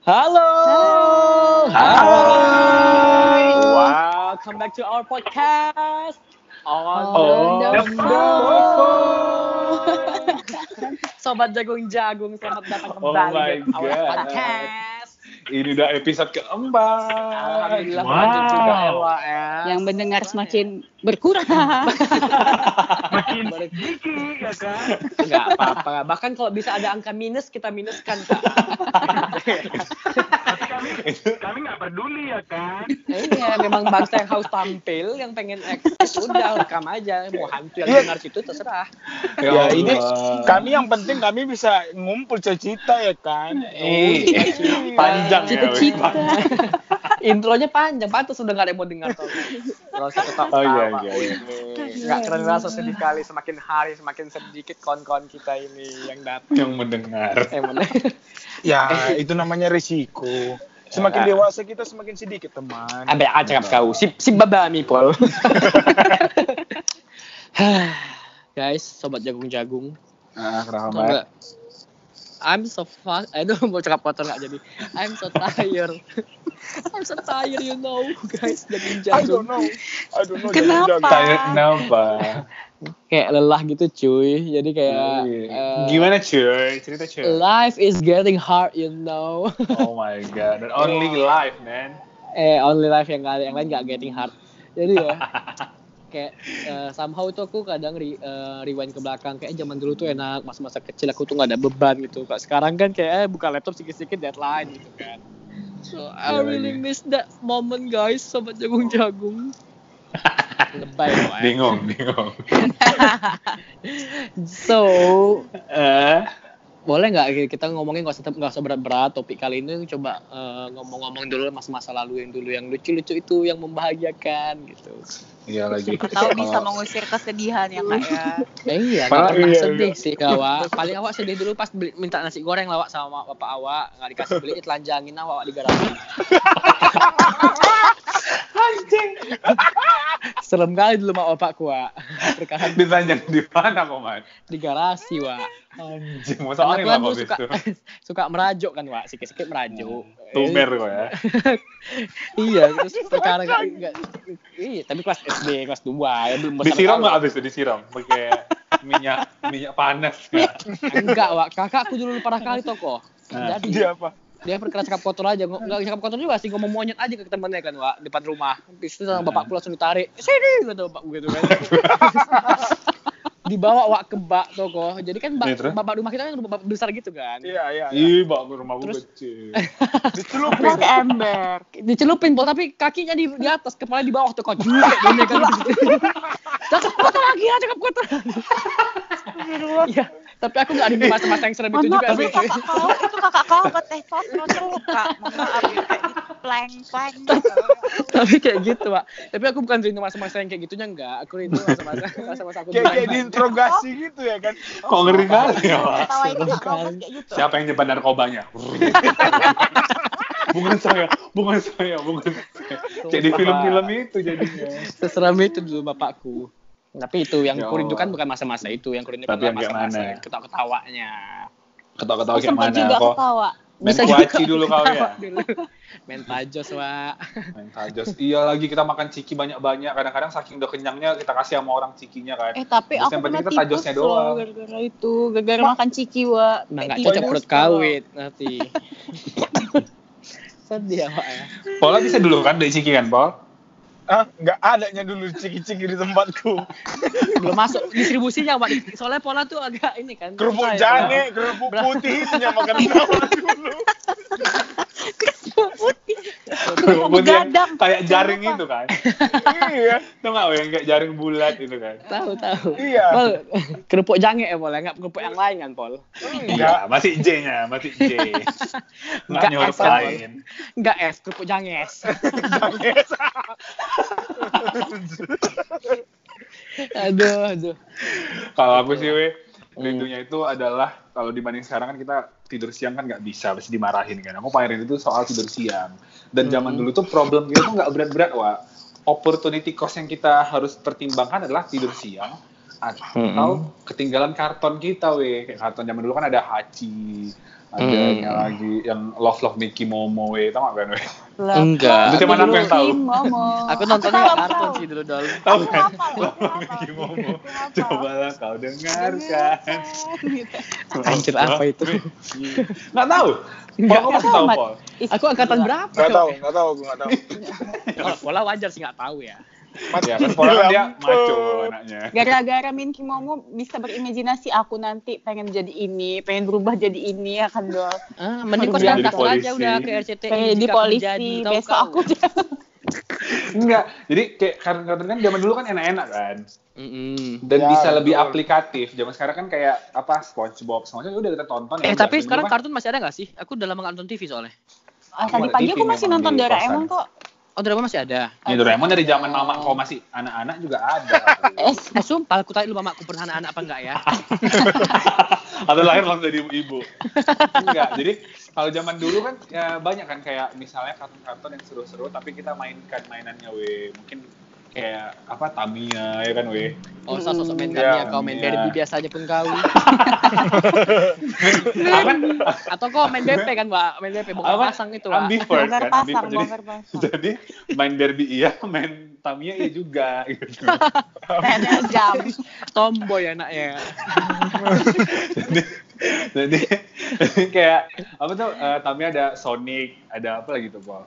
Halo. Hai. Welcome back to our podcast. On Oh, the the phone. Sobat jagung-jagung, selamat datang Oh kembali di our podcast. Ini udah episode keempat. Alhamdulillah Wow. ya, ya. yang mendengar semakin berkurang. makin sedikit ya kan? Enggak apa-apa. Bahkan kalau bisa ada angka minus kita minuskan Kak. kami nggak peduli ya kan Iya, memang bangsa yang haus tampil, yang pengen eksis, udah rekam aja. Mau hantu yang dengar situ terserah. Ya, Ya, ini kami yang penting kami bisa ngumpul cerita ya kan. Eh, panjang ya. Cita-cita. Intronya panjang, pantas udah gak ada yang mau dengar. Gak usah ketawa. Oh iya iya. iya. Gak keren rasa sedih kali, semakin hari semakin sedikit kawan-kawan kita ini yang datang. Yang mendengar. Eh, mana? Ya, itu namanya risiko. Semakin dewasa kita semakin sedikit teman. Abe acap kau, si si babami pol. Guys, sobat jagung-jagung. Ah, kenapa? I'm so fuck, aduh mau cakap kotor nggak jadi. I'm so tired. I'm so tired, you know, guys. I Jagung-jagung. don't know. I don't know. Kenapa? Tanya kenapa? Kayak lelah gitu, cuy. Jadi kayak eh, Gimana cuy? Cerita cuy. Life is getting hard, you know. Oh my god. And only life, man. eh, only life yang kali yang lain gak getting hard. Jadi ya, kayak eh, somehow tuh aku kadang re- eh, rewind ke belakang kayak zaman dulu tuh enak masa-masa kecil aku tuh gak ada beban gitu. Kak sekarang kan kayak eh, buka laptop sedikit-sedikit deadline gitu kan. So I Iya really lagi. miss that moment guys, sobat jagung-jagung. Lebay loh. Bingung, bingung. So, Eh, boleh nggak kita ngomongin nggak usah nggak usah berat-berat topik kali ini coba eh, ngomong-ngomong dulu masa-masa lalu yang dulu yang lucu-lucu itu yang membahagiakan gitu. Iya lagi. Siapa tahu bisa Kalau- mengusir kesedihan ya kak ya. Eh, iya, pernah iya, sedih sih kawak. Paling awak sedih dulu pas beli, minta nasi goreng lawak sama bapak awak nggak dikasih beli telanjangin awak di garasi. Serem kali dulu mak bapakku wak. Perkara Ditanjang di mana kok, Man? di garasi wak. Anjing, masa aku lah kan kok suka suka merajuk kan wak, sikit-sikit merajuk. Tumer kok ya. iya, terus perkara nggak nggak- iya, tapi kelas SD, kelas 2 ya belum besar Disiram nggak habis itu disiram? Pakai minyak minyak panas nggak? Enggak, Wak. Kakakku dulu parah kali toko. Nah. Jadi Dia apa? dia perkara cakap kotor aja, Ng- nggak cakap kotor juga sih ngomong monyet aja ke temennya kan, Wak, depan rumah. Habis itu sama bapakku langsung ditarik. Sini kata bapakku gitu kan. Dibawa Wak ke bak toko. Jadi kan bak, bapak rumah kita kan rumah besar gitu kan. Iya, iya. iya. Ke rumah gue Terus- kecil. Dicelupin. Ember. Dicelupin pol tapi kakinya di, di atas, kepala di bawah tuh kok juga gini kan. Cakap kotor lagi ya, cakap kotor. Iya, tapi aku nggak ada di masa-masa yang serem itu juga itu kakak kau, itu kakak kau ke teh sosro terluka. Mohon maaf ya, kayak gitu, tapi kayak gitu pak tapi aku bukan rindu masa-masa yang kayak gitunya enggak aku rindu masa-masa masa-masa aku Kayak kayak di diinterogasi gitu ya kan. Kok ngeri kali ya, Pak? Kau gitu. Siapa yang nyebar narkobanya? bukan saya, bukan saya, bukan saya. Kayak di film-film itu jadinya. seseram itu dulu bapakku tapi itu yang Ya kurindukan bukan masa-masa itu yang kurindukan Tapi yang kayak masa-masa mana? ketawa-ketawanya Ketawa-ketawa Oh, kayak sempat mana? juga Kok ketawa. Bisa kuaci juga dulu kau ya? main tajos pak Main tajos. Iya lagi kita makan ciki banyak-banyak. Kadang-kadang saking udah kenyangnya kita kasih sama orang cikinya kan. Eh tapi Terus aku yang penting kita tajosnya doang. gara-gara itu, gara-gara makan ciki wa. nah nggak cocok perut kawit nanti sedih ya pak ya Pola bisa dulu kan dari ciki kan, Pol? Ah, nggak adanya dulu ciki-ciki di tempatku. belum masuk distribusinya pak soalnya pola tuh agak ini kan Kerupuk ya, jange, Pak. kerupuk putih itu makan dulu. Kerupuk putih Begadang. kayak jaring itu kan. Iya. Tuh nggak yang kayak jaring bulat itu kan. tahu tahu Iya. Pol, kerupuk jange ya Pol, nggak kerupuk yang lain kan Pol? Enggak. Iya, masih J-nya, masih J. Nggak Nggak nyuruh S, lain. Nggak es, kerupuk janges. aduh, aduh. Kalau aku sih, we, rindunya itu adalah kalau dibanding sekarang kan kita tidur siang kan nggak bisa, pasti dimarahin kan. Aku paling rindu itu soal tidur siang. Dan zaman dulu tuh problem kita tuh nggak berat-berat, Wak. Opportunity cost yang kita harus pertimbangkan adalah tidur siang atau ketinggalan karton kita, we. Kayak karton zaman dulu kan ada Hachi, Adanya lagi yang Love Love Mickey Momo, we. Tau gak kan, we? Enggak. Itu cuma aku yang tahu. Aku nontonnya kartun sih dulu dol. Tahu kan? Love Love. Mickey Momo. Hafal. Cobalah kau dengarkan. Anjir apa itu? Nggak tahu. Nggak kamu masih tahu? Aku angkatan berapa? Nggak tahu, nggak tahu, aku nggak tahu. Kalau pola wajar sih nggak tahu ya. Ya kan, kan dia maco anaknya. Gara-gara Min Kimomo bisa berimajinasi aku nanti pengen jadi ini, pengen berubah jadi ini ya kan Dol. Ah, mending kau polisi. aja udah ke RCTI. Pengen jadi polisi, jadi, besok kau. aku jadi Enggak. Jadi kayak kartun kan zaman dulu kan enak-enak kan. Mm-mm. Dan Ya, bisa lebih betul. aplikatif. Zaman sekarang kan kayak apa SpongeBob semuanya udah kita tonton Eh ya. tapi sekarang kan- kartun masih ada nggak sih? Aku udah lama nggak nonton TV soalnya. Ah, tadi pagi TV aku masih nonton Doraemon kok. Oh drama masih ada. Ya Doraemon dari zaman mama kau masih anak-anak juga ada. Eh, sumpah aku tanya lu mamaku pernah anak-anak apa enggak ya? Atau lahir langsung jadi ibu. Enggak. Jadi kalau zaman dulu kan ya banyak kan kayak misalnya kartun-kartun yang seru-seru tapi kita mainkan mainannya we. Mungkin kayak apa Tamiya ya kan we. Oh sosok main Ya, kami ya kau main. Barbie biasa aja pun kau. Apa? Atau kau main BP kan mbak? Main BP bukan Apa? pasang itu. Ambivert bongkar kan. pasang. Jadi, bongkar pasang. jadi main Barbie iya, main Tamiya iya juga gitu. Kayaknya jam. Tomboy anaknya. jadi, jadi kayak apa tuh eh, Tamiya ada Sonic, ada apa lagi tuh Paul?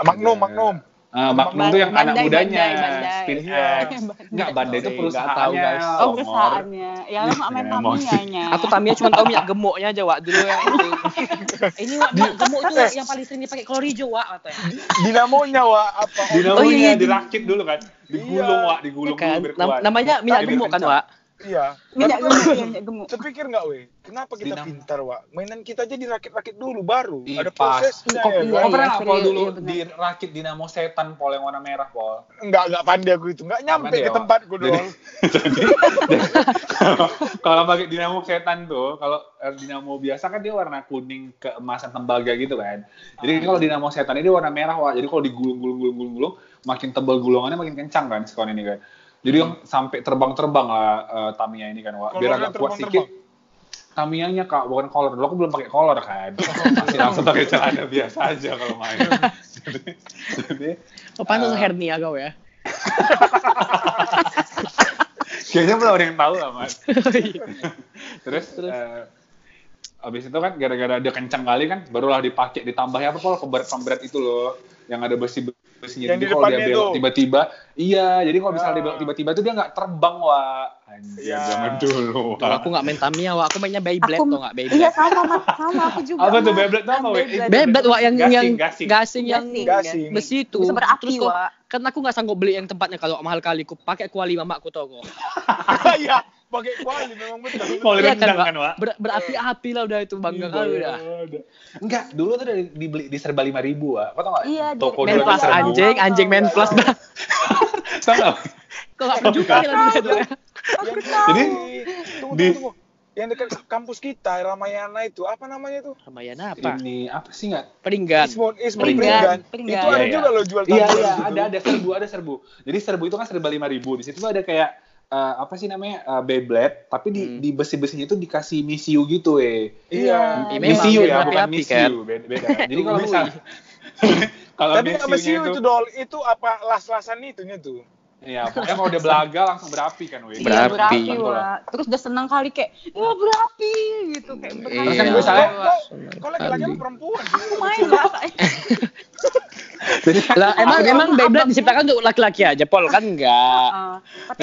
Magnum, Magnum. Ah, Magnum tuh yang anak mudanya, Bandai, Bandai. Spin Iya. X. Enggak, Bandai itu nggak tahu, perusahaannya. guys. Oh perusahaannya. Lu Ya, emosi. Tamiya-nya. Aku Tamiya cuma tahu minyak gemuknya aja Wak dulu yang. Ini Wak minyak gemuk tuh yang paling sering dipakai kolor hijau Wak katanya. Dinamonya, Wak, apa? Dinamonya Oh, iya, iya, dirakit dulu kan. Digulung, Iya. Wak, digulung Kan, dulu biar nam- kuat. namanya minyak gemuk kan. Wak? Iya. Minyak gemuk, iya, minyak gemuk. Terpikir nggak, we? Kenapa kita Dinamo. pintar, Wak? Mainan kita aja dirakit-rakit dulu, baru. Iya, Ada pas. prosesnya, Kok ya, iya, Kau kan? pernah nggak, serius, Paul dulu iya, dirakit dinamo setan Paul yang warna merah Paul? Enggak, enggak pandai aku itu. Enggak nyampe Pandai, ke Wak. tempatku Jadi- doang. Jadi, kalau- pakai dinamo setan tuh, kalau eh, dinamo biasa kan dia warna kuning keemasan tembaga gitu kan. Jadi kalau dinamo setan ini dia warna merah, wah. Jadi kalau digulung-gulung-gulung-gulung, makin tebal gulungannya makin kencang kan skon ini kan. Jadi yang sampai terbang-terbang lah eh, Tamiya ini kan, wah. Biar agak kuat sedikit. Tamiya-nya kak, bukan kolor. Dulu aku belum pakai kolor kan. Masih langsung pakai celana biasa aja kalau main. jadi, jadi Oh, pantas Ah. hernia kau ya. Kayaknya belum ada yang tahu lah, Mas. Terus, eh, abis itu kan gara-gara dia kencang kali kan, barulah dipakai ditambahnya apa Pol pemberat-pemberat itu loh, yang ada besi besinya. Yang Jadi di kalau dia depannya belok tuh. tiba-tiba, iya. Jadi kalau misalnya dia Ah. belok tiba-tiba tuh dia nggak terbang wah. Anjir, Iya. zaman dulu. Kalau aku nggak main Tamiya Wak, aku mainnya Beyblade Aku- tuh nggak Iya Beyblade. sama Mat. sama aku juga. Apa tuh. Beyblade tuh apa, Wak? Beyblade. Beyblade Wak yang Gasing, yang gasing. gasing yang Gasing. Gasing. besi itu. Bisa berapi, Terus kok, kan aku nggak sanggup beli yang tempatnya kalau mahal kali. Aku pakai kuali mamaku tau kok. Iya, pakai kuali memang betul. Iya rendang Wak? kan, Wak? Ber- berapi-api lah udah itu bangga Iya, kali iya, udah. Enggak, dulu tuh dari dibeli di serba lima ribu, Wak. Kau tau nggak? Iya, di- Toko Main dulu plus anjing, anjing main plus dah. Tau nggak? Kok nggak berjuta lah dulu ya? Jadi, tunggu, di-. Yang dekat kampus kita, Ramayana itu, apa namanya itu? Ramayana apa? Ini apa sih nggak? Peringgan. Ismon, Ismon Peringgan. Peringgan. Peringgan. Itu ada Iya, juga iya. loh jual Iya iya ada ada serbu ada serbu. Jadi serbu itu kan serba lima ribu. Di situ ada kayak eh, apa sih namanya eh, Beyblade, tapi di Hmm. di besi besinya itu dikasih misiu gitu eh. Iya. Iya, memang, Misiu ya bukan misiu. Beda, beda. Jadi kalau misal kalau Tapi sama misiunya siu itu, itu dol, itu apa las-lasan itunya tuh? Iya, pokoknya kalau udah belaga langsung berapi kan, weh. Iya, Berapi. berapi, Betul. Wak. Terus udah senang kali kayak, ya berapi gitu kayak Iya. Terus kan Kau- Kau lagi-lagi perempuan? Aku main Wak. Jadi kan Lah emang emang Beyblade diciptakan untuk laki-laki aja, Pol kan enggak. Heeh.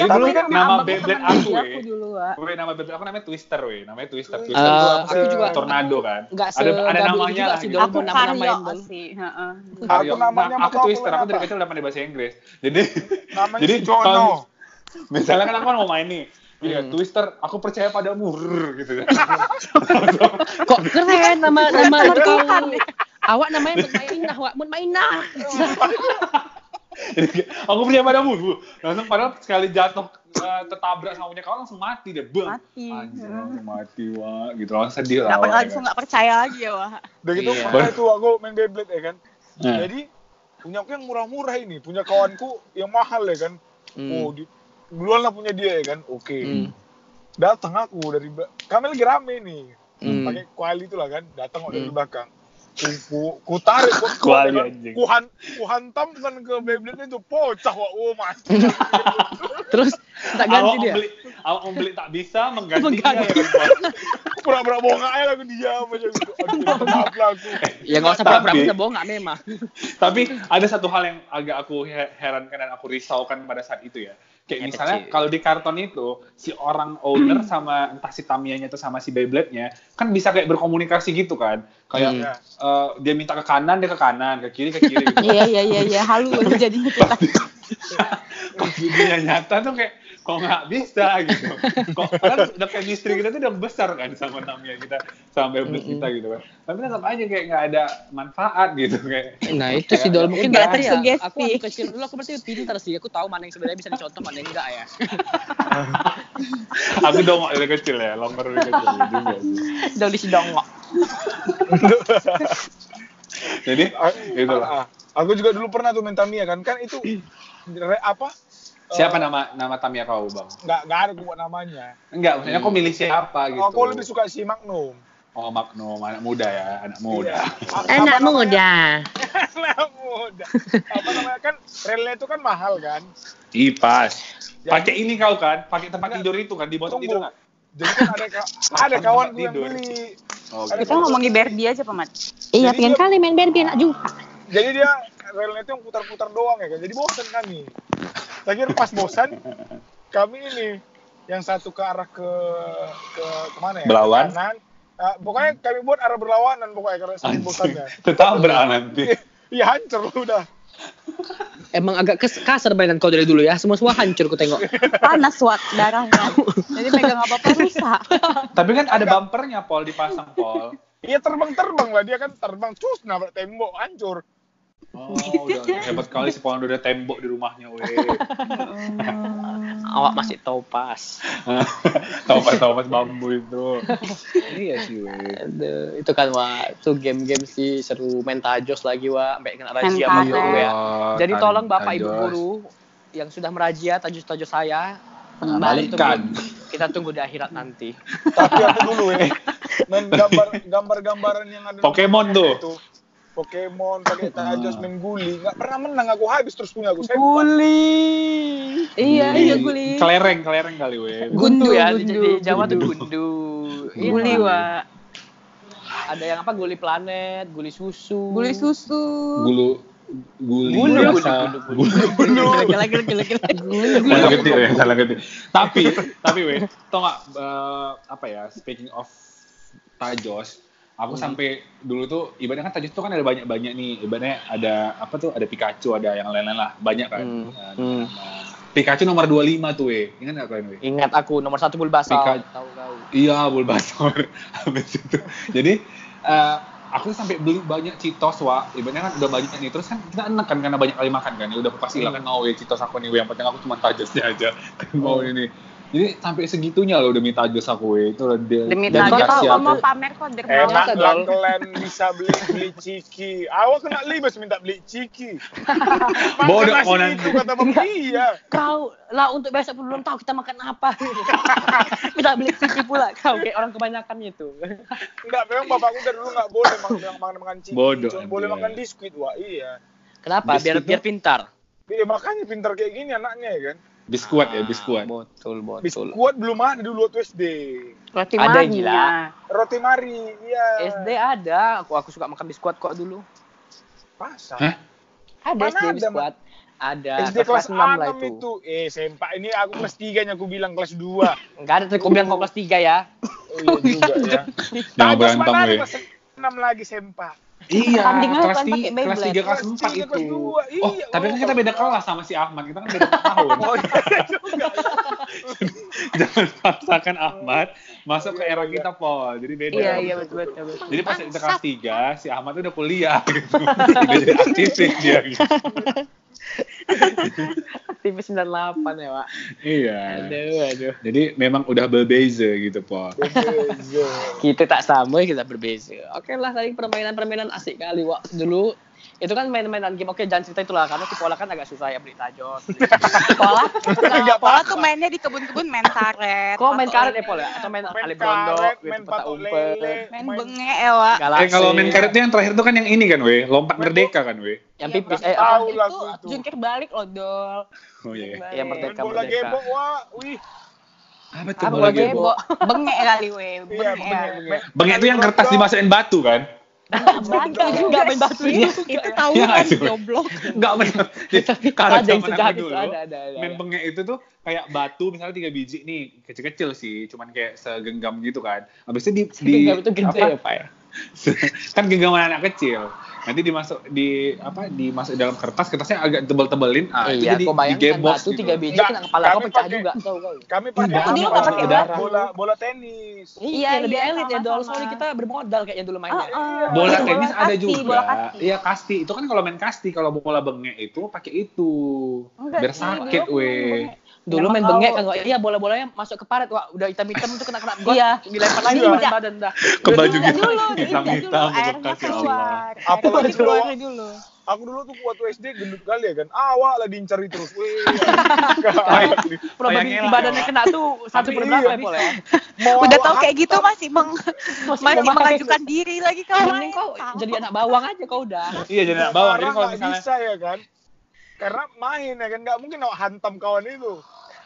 Aku dulu kan nama Beyblade aku, aku dulu. Weh, nama Beyblade aku namanya Twister, weh. Namanya Twister. Eh, Twister tuh apa aku sih? juga- tornado kan. Enggak Ada ada namanya juga lah sih, gitu. Aku nama-nama Karyo yang sih, heeh. Aku namanya Nah, aku Twister, aku dari kecil udah pandai bahasa Inggris. Jadi Namanya Jadi Jono. kalau- misalnya kan aku kan mau main nih. Iya, Hmm. Twister, aku percaya padamu gitu. Kok keren nama nama Nama itu kau. Tuhan. Awak namanya Mutmainah, Wak. Mutmainah. Jadi, aku percaya padamu. Bu. Langsung padahal sekali jatuh eh, tertabrak sama punya kawan langsung mati deh. Bang. Mati. Anjir, mati, wah. Gitu langsung sedih lah. Awalnya langsung kan. nggak percaya lagi ya, Wak. Udah gitu Iya. pernah itu aku main Beyblade ya kan. Nah. Jadi punya aku yang murah-murah ini, punya kawanku yang mahal ya kan. Hmm. Oh, di, duluan lah punya dia ya kan. Oke. Hmm. Datang aku dari kami lagi rame nih. Hmm. pakai kuali itu lah kan datang kok dari belakang ku, ku, ku tarik ku, ku, kan, ku, han, ku hantamkan ke Beyblade itu pocah wah oh mas Terus tak ganti awak dia. membeli, awak membeli tak bisa mengganti, Mengganti. dia ya kan, pura-pura bongak aja lah aku diam aja gitu maaf lah aku Ya nggak usah pura-pura bisa bohong nggak memang. Tapi ada satu hal yang agak aku he- herankan dan aku risaukan pada saat itu ya. Kayak Yang misalnya kalau di karton itu si orang owner sama entah si Tamiya-nya atau sama si Beyblade-nya kan bisa kayak berkomunikasi gitu kan. Kayak Hmm. Ya. eh, dia minta ke kanan dia ke kanan, ke kiri ke kiri gitu. Iya iya iya iya halu jadinya kita. Di dunia nyata tuh kayak kok nggak bisa gitu. Kok padahal udah chemistry kita tuh udah besar kan sama Tamiya kita sama Beyblade kita gitu kan. Tapi tetap aja kayak nggak ada manfaat gitu kayak. Nah itu sih Dol mungkin Nggak berarti ya. Aku waktu kecil dulu aku berarti pintar sih. Aku tahu mana yang sebenarnya bisa dicontoh mana yang enggak ya. Aku dongok dari kecil ya, longgar dari kecil juga sih. Doli si dongok. Jadi Ah, itu lah. ah, ah. aku juga dulu pernah tuh main Tamiya kan kan itu apa Siapa Eh, nama nama Tamiya kau, Bang? nggak nggak ada buat namanya Enggak, maksudnya kau milih siapa gitu. aku lebih suka si Magnum Oh, Magnum, anak muda ya, anak muda. Iya. Anak namanya? muda. anak muda apa namanya kan relnya itu kan mahal kan Ih, pas. Jadi- Pakai ini kau kan, pakai tempat tidur itu kan, di tidur nggak? jadi kan ada ada kawanku yang tidur. beli Oh, gitu. Kita ngomongin Barbie aja Pamat. Iya pengen kali main Barbie enak juga. Jadi dia relnya itu yang putar-putar doang ya kan jadi bosan kami kira pas bosan kami ini yang satu ke arah ke ke ke mana ya Berlawan? Ke kanan. Ah, pokoknya kami buat arah berlawanan pokoknya karena saking bosannya Tetap nanti. iya hancur udah Emang agak kes- kasar mainan kau dari dulu ya. Semua semua hancur ku tengok. Panas wak darahnya. Jadi megang apa-apa rusak. Tapi kan ada bumpernya, Pol, dipasang, Pol. iya terbang-terbang lah dia kan terbang cus nabrak tembok hancur Oh, udah hebat kali si Pol udah tembok di rumahnya, weh. Awak masih topas. Topas-topas bambu itu. iya sih, weh. Aduh, itu kan wah, itu game-game sih seru main tajos lagi wah, sampai kena razia sama guru ya. Oh, Jadi tan- tolong bapak ibu guru yang sudah merazia tajos-tajos saya Nah, balikkan. kita tunggu di akhirat nanti. tapi aku dulu ya main gambar gambar-gambaran yang ada Pokemon tuh. Pokemon pakai tajos main guli nggak pernah menang aku habis terus punya aku saya Iya iya guli. Kelereng, kelereng kali, weh. Gundu ya, Gundu, di, Jawa tuh gundu. gundu. Guli wa. Ada yang apa guli planet, guli susu. Guli susu. Gulu guli Gulu, gulu, biasa. gulu, gulu. Gila, gila, gila, gila. Salah ketik ya, salah ketik. Tapi, tapi weh, tau gak, eh, apa ya, speaking of tajos, aku Hmm. sampai dulu tuh, ibaratnya kan tajos tuh kan ada banyak-banyak nih, ibaratnya ada, apa tuh, ada Pikachu, ada yang lain-lain lah, banyak kan. Hmm. Nah, Hmm. nah, Pikachu nomor 25 tuh weh, ingat gak kalian weh? Ingat aku nomor satu Bulbasaur. Pika- Tahu tahu. Iya, Bulbasaur. Habis itu. Jadi, eh, aku sampai beli banyak Citos, wa. Ibaratnya kan udah banyak nih. Terus kan kita enak kan, karena banyak kali makan kan. Ya udah pasti lah kan mau ya Citos aku nih. Yang penting aku cuma tajosnya aja. Kan mau ini. Jadi sampai segitunya loh demi tajos aku. Itu udah dia- Demi tajos dikasih kamu aku. pamer kok enak lah kalian bisa beli beli ciki awak kena libas minta beli ciki Bodoh nanti. itu kata bapak iya Kau lah untuk besok belum tahu kita makan apa. Kita beli ciki pula kau kayak orang kebanyakan itu. enggak memang bapakku dari dulu nggak boleh makan makan makan ciki Bodoh Cuma boleh makan biskuit wah iya Kenapa? Biar biar pintar. Iya makanya pintar kayak gini anaknya ya kan Biskuat ya, biskuat. Betul, betul. biskuit belum ada dulu waktu SD Roti Ada, mania. gila. roti mari iya SD ada. Aku aku suka makan biskuit kok dulu. pasar Hah? Ada Mana SD ada, biskuit. Ada SD kelas 6 lah 6 itu. itu. Eh, sempak ini aku kelas 3 nya aku bilang kelas 2. Enggak ada tadi aku bilang kau kelas 3 ya. Oh iya juga ya. Jangan berantem, weh. kelas 6 lagi sempak. Iya, Tandingan kelas kan tiga, pakai kelas Beyblade. tiga, kelas Kelas empat tiga, kelas itu. dua, Oh, iya. tapi kan Oh, kita beda kalau- kelas sama si Ahmad. Kita kan beda tahun. Oh iya juga. Jangan paksakan Ahmad masuk ke era kita, Pol. Jadi beda. Iya iya betul betul. betul. Jadi pas kita kelas 3, si Ahmad udah kuliah gitu. Udah jadi aktivis dia gitu. TV 98 ya, Pak. Iya. Aduh, aduh. Jadi memang udah berbeza gitu. Beza. Kita tak sama, kita berbeza. Oke lah, tadi permainan-permainan asik kali, Wak. Dulu itu kan main-mainan game oke jangan cerita itulah karena si Pola kan agak susah ya beli tajos Pola, Pola apa-apa. tuh mainnya di kebun-kebun main karet. kok main karet ya lele. Pol ya atau main Main gitu main peta umpet. Main benge ya, Wak. galaksi Eh kalau main karet tuh yang terakhir tuh kan yang ini kan weh, lompat merdeka kan weh. yang Iya, pipis eh apa Itu jungkir balik loh, Dol. Oh iya. Iya, balik. merdeka. Wah, wih. Apa tuh bola? Gebo, benge kali we, Iya, benge. bengek, bengek. Bengek itu yang kertas dimasukin batu kan? Enggak juga main batu Iya, juga. itu tahu Iya, kan itu. goblok. Enggak benar. tapi Kalau ada yang zaman sejahat itu ada ada Main bengek itu tuh kayak batu misalnya tiga biji nih, kecil-kecil sih, cuman kayak segenggam gitu kan. Habis itu di, di itu gede apa, ya, Pak ya? kan genggaman anak kecil. Nanti dimasuk di apa dimasuk dalam kertas, kertasnya agak tebel-tebelin. Ah, itu iya, jadi bayangkan digebos batu gitu. tiga biji kena kepala kami kau pecah pakai- juga tahu kau. Kami pakai Iya, Pak, pakai bola, darah. bola bola tenis. Iya, lebih iya, elit ya dol. Soalnya kita bermodal kayaknya dulu mainnya. Ah, ah. Bola Bola tenis ada kasti, juga. bola kasti. Iya kasti. Itu kan kalau main kasti, kalau bola bengek itu pakai itu. Enggak Biar sakit, weh. Dulu main bengek kan, iya bola-bolanya masuk ke paret, wah udah hitam-hitam tuh kena kena got, Iya. dilempar lagi Iya. badan badan dah. Ke baju gitu. dulu, Hitam-hitam dulu, airnya bekas ya Allah. Apalagi kalau- dulu. Aku dulu tuh waktu SD gendut kali ya kan. Awak lah diincari terus. Wih. Probability badannya ya. kena tuh satu per Iya, berapa ya, Pol ya? Udah tau kayak gitu masih meng masih mengajukan diri lagi kau. Mending kau jadi anak bawang aja kau udah. Iya jadi anak bawang. Jadi kalau misalnya bisa ya kan. Karena main ya kan nggak mungkin awak hantam kawan itu.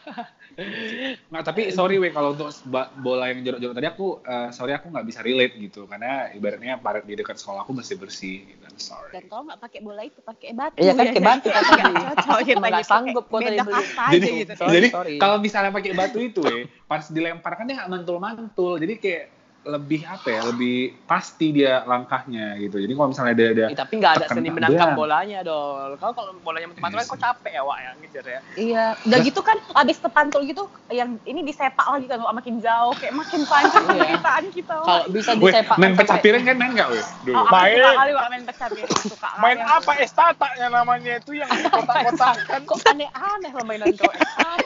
nggak tapi sorry weh kalau untuk bola yang jorok-jorok tadi aku eh, sorry aku nggak bisa relate gitu karena ibaratnya paret di dekat sekolah aku bersih bersih gitu. I'm sorry. Dan kau nggak pakai bola itu, pakai batu. Iya kan, ya. kayak batu kan Nggak ya tadi nggak sanggup kau pakai tadi beli. jadi gitu. Sorry, jadi sorry. kalau misalnya pakai batu itu weh pas dilempar kan dia nggak mantul-mantul jadi kayak lebih apa ya lebih pasti dia langkahnya gitu jadi kalau misalnya ada ada Eh, tapi nggak ada seni menangkap bolanya dol. Kau kalau bolanya mati-mati Iya kau capek ya, Wak ya ngejar ya. Iya, udah gitu kan abis kepantul gitu yang ini disepak lagi kan makin jauh kayak makin panjang Iya. penderitaan kita. Kalau bisa disepak main kan pecah sampai- piring kan main nggak weh dulu Oh, Main. suka kali Wak main pecah piring suka Main apa estatanya namanya itu yang di kotak-kotakan. Kok aneh-aneh lah mainan kau.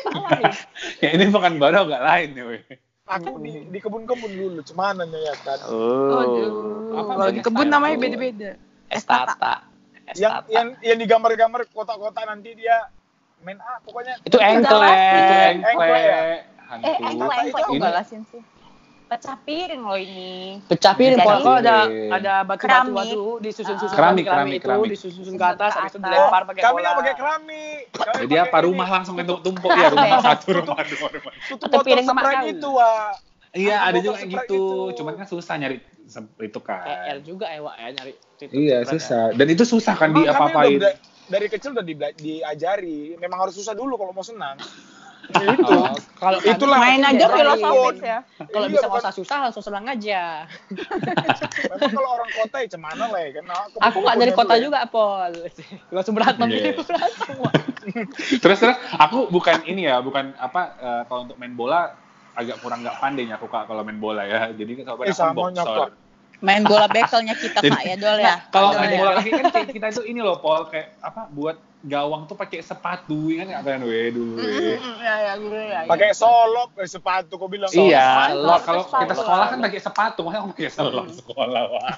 Apa ya ini bukan baru agak lain nih weh Aku di di kebun-kebun dulu cuman ya kan. Aduh, Apa kalau di kebun namanya beda-beda. Estata. Yang Estata. yang yang digambar-gambar kotak-kotak nanti dia main A pokoknya. itu engkle, itu Engkle engkle ya? hantu Eh, engkle engkle kok galasin sih. Pecah piring loh ini. Pecah piring. Kau ada Keramik. ada batu-batu disusun-susun Keramik, keramik, keramik, itu keramik. disusun ke atas, habis itu dilempar pakai Kami bola. nggak pakai keramik. Kami jadi apa rumah langsung tumpuk-tumpuk ya rumah satu rumah dua rumah Tutup piring sama Sprite itu, Wak. iya Ada juga gitu cuman kan susah nyari itu kan EL juga ya, Wak ya nyari iya ya. susah dan itu susah kan di apa-apain dari kecil udah diajari. Memang harus susah dulu kalau mau senang. Itu. Oh, kalau kami- Itulah Main aja Iya, filosofis ya. Kalau Iya, bisa nggak bukan- usah susah langsung senang aja. Memang kalau orang kota ya cemana lah ya kan. Nah, Aku nggak dari kota juga, Pol. Langsung berantem Iya. gitu, berantem. Wak. terus terus aku bukan ini ya bukan apa eh, kalau untuk main bola agak kurang nggak pandai aku kak kalau main bola ya jadi kalau Eh, aku sama boxer. Main bola bekelnya kita kak ya Dol ya. kalau Dol main bola kaki kan kita itu ini loh Paul kayak apa buat gawang tuh pakai sepatu kan nggak kan we dulu we. Mm-mm, Ya ya gue ya. Pakai solop, eh, sepatu kau bilang. Iya, Solok, lo kalau kita lah. sekolah kan pakai sepatu, masa aku pakai selop sekolah, wah.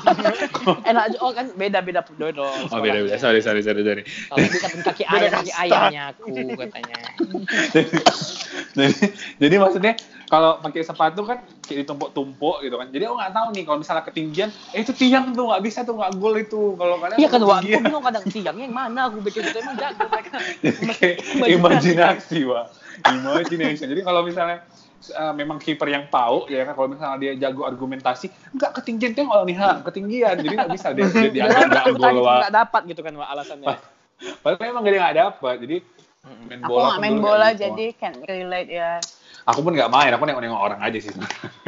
Enak aja, oh kan beda-beda dodol. Oh beda beda, sorry sorry sorry sorry. Kalau pun kaki ayam, kaki ayamnya aku katanya. jadi, jadi maksudnya kalau pakai sepatu kan kayak ditumpuk-tumpuk gitu kan. Jadi aku nggak tahu nih kalau misalnya ketinggian, eh itu tiang tuh nggak bisa tuh nggak gol itu. Kalau kadang Iya kan. Aku bingung kadang tiangnya yang mana aku bikin itu emang jago mereka. Imajinasi, Wak. Imagination. Jadi kalau misalnya uh, memang kiper yang pau ya kan kalau misalnya dia jago argumentasi enggak ketinggian tuh kalau nih ha ketinggian jadi nggak bisa dia dia dianggap nggak Aku gol tadi Wak. nggak dapat gitu kan Wak, alasannya. Padahal memang dia nggak dapat. Jadi main Aku bola nggak pun main bola nggak gitu. jadi can relate ya. Aku pun nggak main, aku nengok-nengok orang aja sih.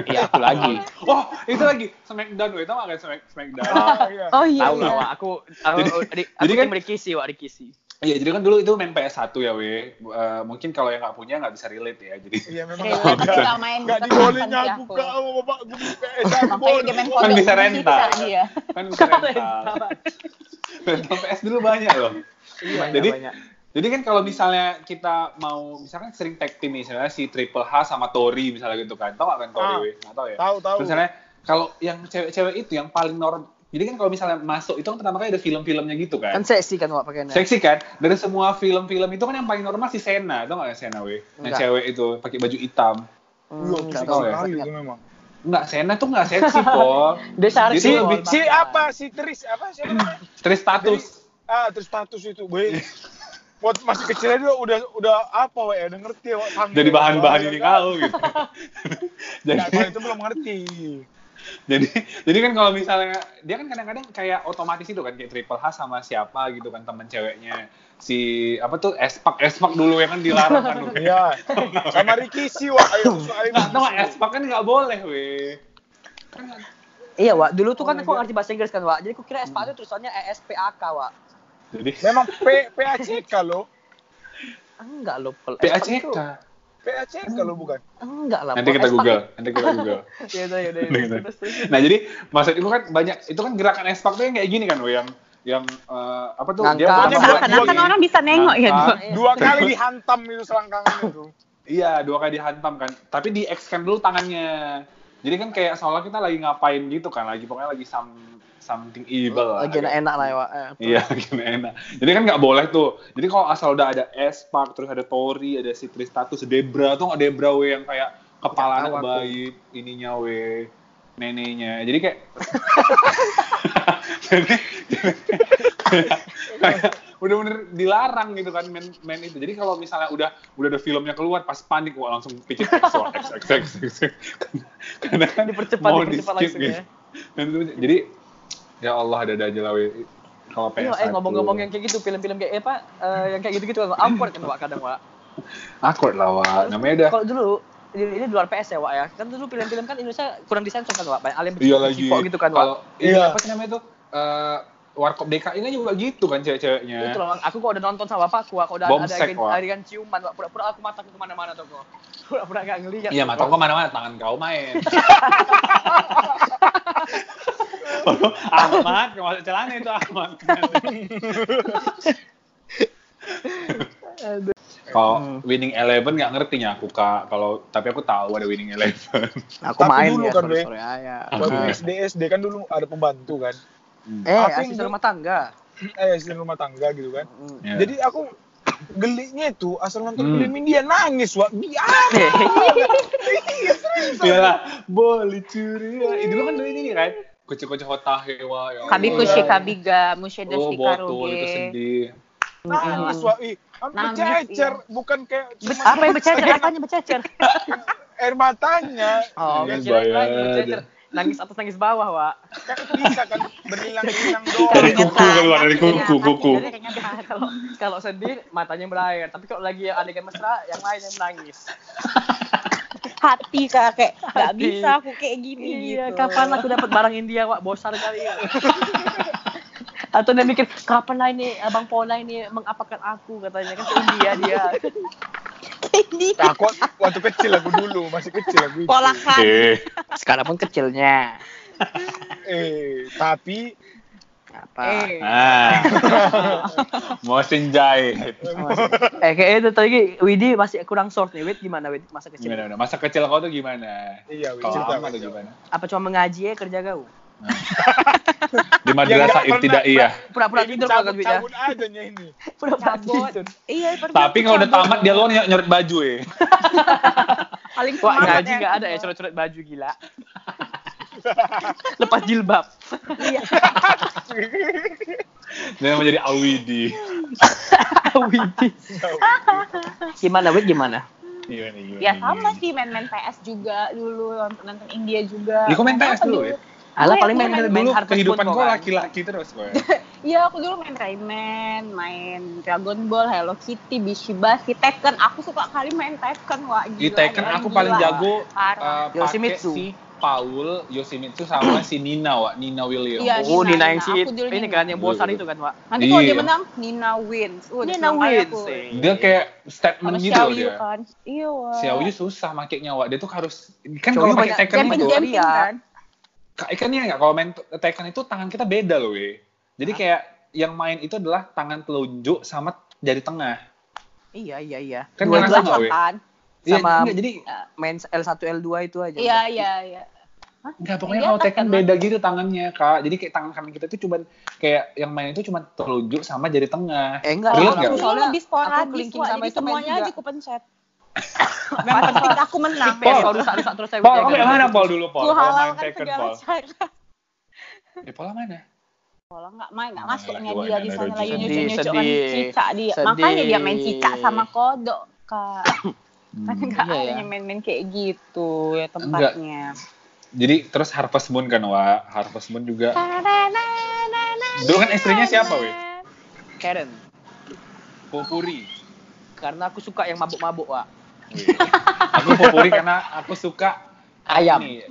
Iya, aku lagi. oh, itu lagi Smackdown. Tau gak kan Smack, Smackdown? Iya. Oh iya. Tahu lah, iya. Wak. Aku aku Jadi- di- aku jadi kan- tim Rikisi, Wak, Rikisi. Iya, jadi kan dulu itu main PS1 ya, weh. Eh, mungkin kalau yang nggak punya nggak bisa relate ya. Jadi Iya memang nggak tapi ada. nggak main Nggak dibolehin aku kak sama bapak gue beli PS Kan bisa bisa rental. dia. kan bisa rental. rental PS dulu banyak loh. Iya, Jadi banyak. Jadi kan kalau misalnya kita mau, misalkan sering tag team misalnya si Triple H sama Tori misalnya gitu kan, tau gak kan Tori? Ah. Nggak tau ya. Tahu tahu. Misalnya kalau yang cewek-cewek itu yang paling nor Jadi kan kalau misalnya masuk itu kan pertama kali ada film-filmnya gitu kan. Kan seksi kan Wak pakainya. Seksi kan? Dari semua film-film itu kan yang paling normal si Sena, tau gak Sena weh? Yang Enggak. cewek itu pakai baju hitam. Hmm, nggak seksi tahu ya. itu memang. Enggak, Sena tuh enggak seksi, Pol. Dia Itu Si, lebih si apa? Si Tris apa siapa namanya? Terus status. Ah, terus status itu, boy. Buat masih kecil aja udah udah apa, weh? Udah ngerti ya. Jadi bahan-bahan Wah, ini kau gitu. jadi, Nggak, kalau itu belum ngerti. jadi jadi kan kalau misalnya dia kan kadang-kadang kayak otomatis itu kan kayak triple H sama siapa gitu kan teman ceweknya si apa tuh espak espak dulu yang kan dilarang kan. Iya. Sama Ricky sih, Wak. Ayo, ayo. Nah, espak kan nggak boleh weh. Kan Iya Wak, dulu tuh kan Oh, aku ngerti bahasa Inggris kan Wak. Jadi aku kira SPA itu tulisannya ESPAK Wak. Jadi Memang P PACK lo. Enggak loh. kalau PACK. Itu- PACK lo bukan. Enggak lah. Nanti kita SPAK google, nanti kita google. itu- Ya udah ya udah. ya Gitu. udah. Terus, terus. Nah jadi maksud itu kan banyak itu kan gerakan espak tuh yang kayak gini kan weh yang yang eh, apa tuh dia Ngangkat. pertama buat Seakan-akan gini, orang bisa nengok ya. Dok. Dua kali dihantam itu selangkangan itu. Iya, dua kali dihantam kan. Tapi di extend dulu tangannya. Jadi kan kayak seolah kita lagi ngapain gitu kan, lagi pokoknya lagi some, something evil lah. Lagi enak lah ya. Eh, Iya, lagi enak. Jadi kan nggak boleh tuh. Jadi kalau asal udah ada Espak, terus ada Tori, ada si Tristatus, Debra tuh nggak Debra we yang kayak kepala anak bayi, ininya we, neneknya. Jadi kayak jadi, kayak, kayak bener-bener dilarang gitu kan main, main itu. Jadi kalau misalnya udah udah ada filmnya keluar pas panik wah langsung picit X, X, X, X, X. Karena kan Dipercepat, mau dipercepat di-skip langsung ya. gitu. Dan itu- jadi ya Allah ada ada aja lah we. Kalau PS1. Iya, eh ngomong-ngomong yang kayak gitu, film-film kayak eh, apa, eh, yang kayak gitu-gitu kan, awkward kan Wak kadang Wak. awkward lah Wak. Namanya dah Kalau dulu ini di luar PS ya Wak ya. Kan dulu film-film kan Indonesia kurang disensor kan Wak. Banyak alien Iya lagi. gitu kan Wak. Kalau iya Iya. apa sih namanya itu? Eh Warkop DKI kan juga gitu kan cewek-ceweknya. Itu loh, aku kok udah nonton sama bapakku, aku udah ada Bomsek, adegan, adegan ciuman, Wak. pura-pura aku mataku ke mana-mana tuh kok. Pura-pura gak ngeliat. Iya, mata kau mana-mana, tangan kau main. Ahmad, celana itu Ahmad. Kalau Winning Eleven nggak ngerti nya aku kak. Kalau tapi aku tahu ada Winning Eleven. Aku Tapi main dulu ya, kan, sore, Be. sore aja. Waktu Ah. SD SD kan dulu ada pembantu kan. Eh, Aku asisten rumah tangga. Eh asisten rumah tangga gitu kan. Hmm. Ya. Jadi aku geliknya itu asal nonton Hmm. film India nangis wak dia Iya lah, boleh curi. Itu kan dari ini kan. Kucu-kucu hotahewa. Ya Kabi Allah. kushi kabiga musyedos Oh, betul itu sedih. nangis wak ih sampai Nangis, bercecer iya. bukan kayak Be- cuma apa yang bercecer? Apanya bercecer? air matanya Oh, Nangis lagi bercecer. Nangis atas nangis bawah, Wak. kan bisa kan berlilang-lilang Dari doang kuku keluar, dari kuku, kuku. Kalau kalau sedih matanya berair, tapi kalau lagi adegan mesra yang lain yang menangis. Hati kakek. Gak Hati. bisa aku kayak gini Iya, gitu. kapan aku dapat barang India, Wak? Bosan kali ya. Atau dia mikir, kapan lah ini Abang Pola ini mengapakan aku katanya kan ke India dia. Nah, aku waktu kecil aku dulu masih kecil aku itu. polakan. Eh, Sekarang pun kecilnya. eh tapi Apa? Eh. ah, mau senjai. Eh kayak itu tadi Widi masih kurang short nih. Wid gimana Wid masa kecil? Gimana, gimana? Masa kecil kau tuh gimana? iya Wi, Kalau cerita tuh gimana? Apa cuma mengaji ya kerja kau? Di madrasah Ya, nggak ibtidaiyah. Pura-pura tidur kalau kan Wid ya. ini Pura-pura tidur. Iya, Tapi kalau udah tamat dia lo ny- nyoret baju eh. paling Wah ngaji nggak ada ya coret-coret baju gila. Lepas jilbab. Iya. Dia menjadi Awidi. Widi. Gimana Wid gimana? Gimana, gimana, Ya sama gimana? sih main-main PS juga dulu nonton India juga. Ya, kau main PS dulu ya? Alah Gue paling main main main Dulu kehidupan kok kan. laki-laki terus ya? Iya aku dulu main Rayman, main Dragon Ball, Hello Kitty, Bishibashi, Tekken. Aku suka kali main Tekken wah Di. Tekken aku gila. paling jago eh, pakai Yoshimitsu. si Paul, Yoshimitsu sama si Nina, Wak. Nina Williams. Iya, Oh Nina, Nina yang si ini kan yang Dulu. itu kan Wak. Nanti kalau dia Iya. menang, Nina wins. Uh, Nina wins, aku. eh. Dia kayak statement Sama gitu loh dia. kan. Iya Yu susah makainya, Wak. Dia tuh harus kan kalau pakai Tekken itu, jumping Iya. kan. Kak, kan ya nggak kalau main Tekken itu tangan kita beda loh, we. Jadi kayak yang main itu adalah tangan telunjuk sama jari tengah. Iya iya iya. Kan Dua ngerasa nggak, we? Iya, Sama enggak, jadi main L1 L2 itu aja. Iya iya iya. Enggak, pokoknya Di kalau Tekken kan, beda gitu tangannya, Kak. Jadi kayak tangan kanan kita tuh cuman kayak yang main itu cuma telunjuk sama jari tengah. Eh enggak, Relate aku soalnya lebih sporadis, aku sama jadi itu semuanya aja aku pencet. Yang penting aku menang. Rusak-rusak terus saya Pol, kamu yang mana Pol dulu, Pol? Ku Kalau main halalkan segala Pol. cara. Eh, Pola mana? Pola nggak main, nggak Nah, masuknya dia di sana lagi Sedih, nyucuk-nyucuk sedih. cicak dia. Sedih. Makanya dia main cicak sama kodok, Kak. Kan nggak Iya, ada ya. yang main-main kayak gitu ya tempatnya. Jadi terus Harvest Moon kan, Wak. Harvest Moon juga. Dulu kan istrinya siapa, weh? Karen. Popuri. Karena aku suka yang mabuk-mabuk, Wak. aku Popuri karena aku suka Ayam. ini.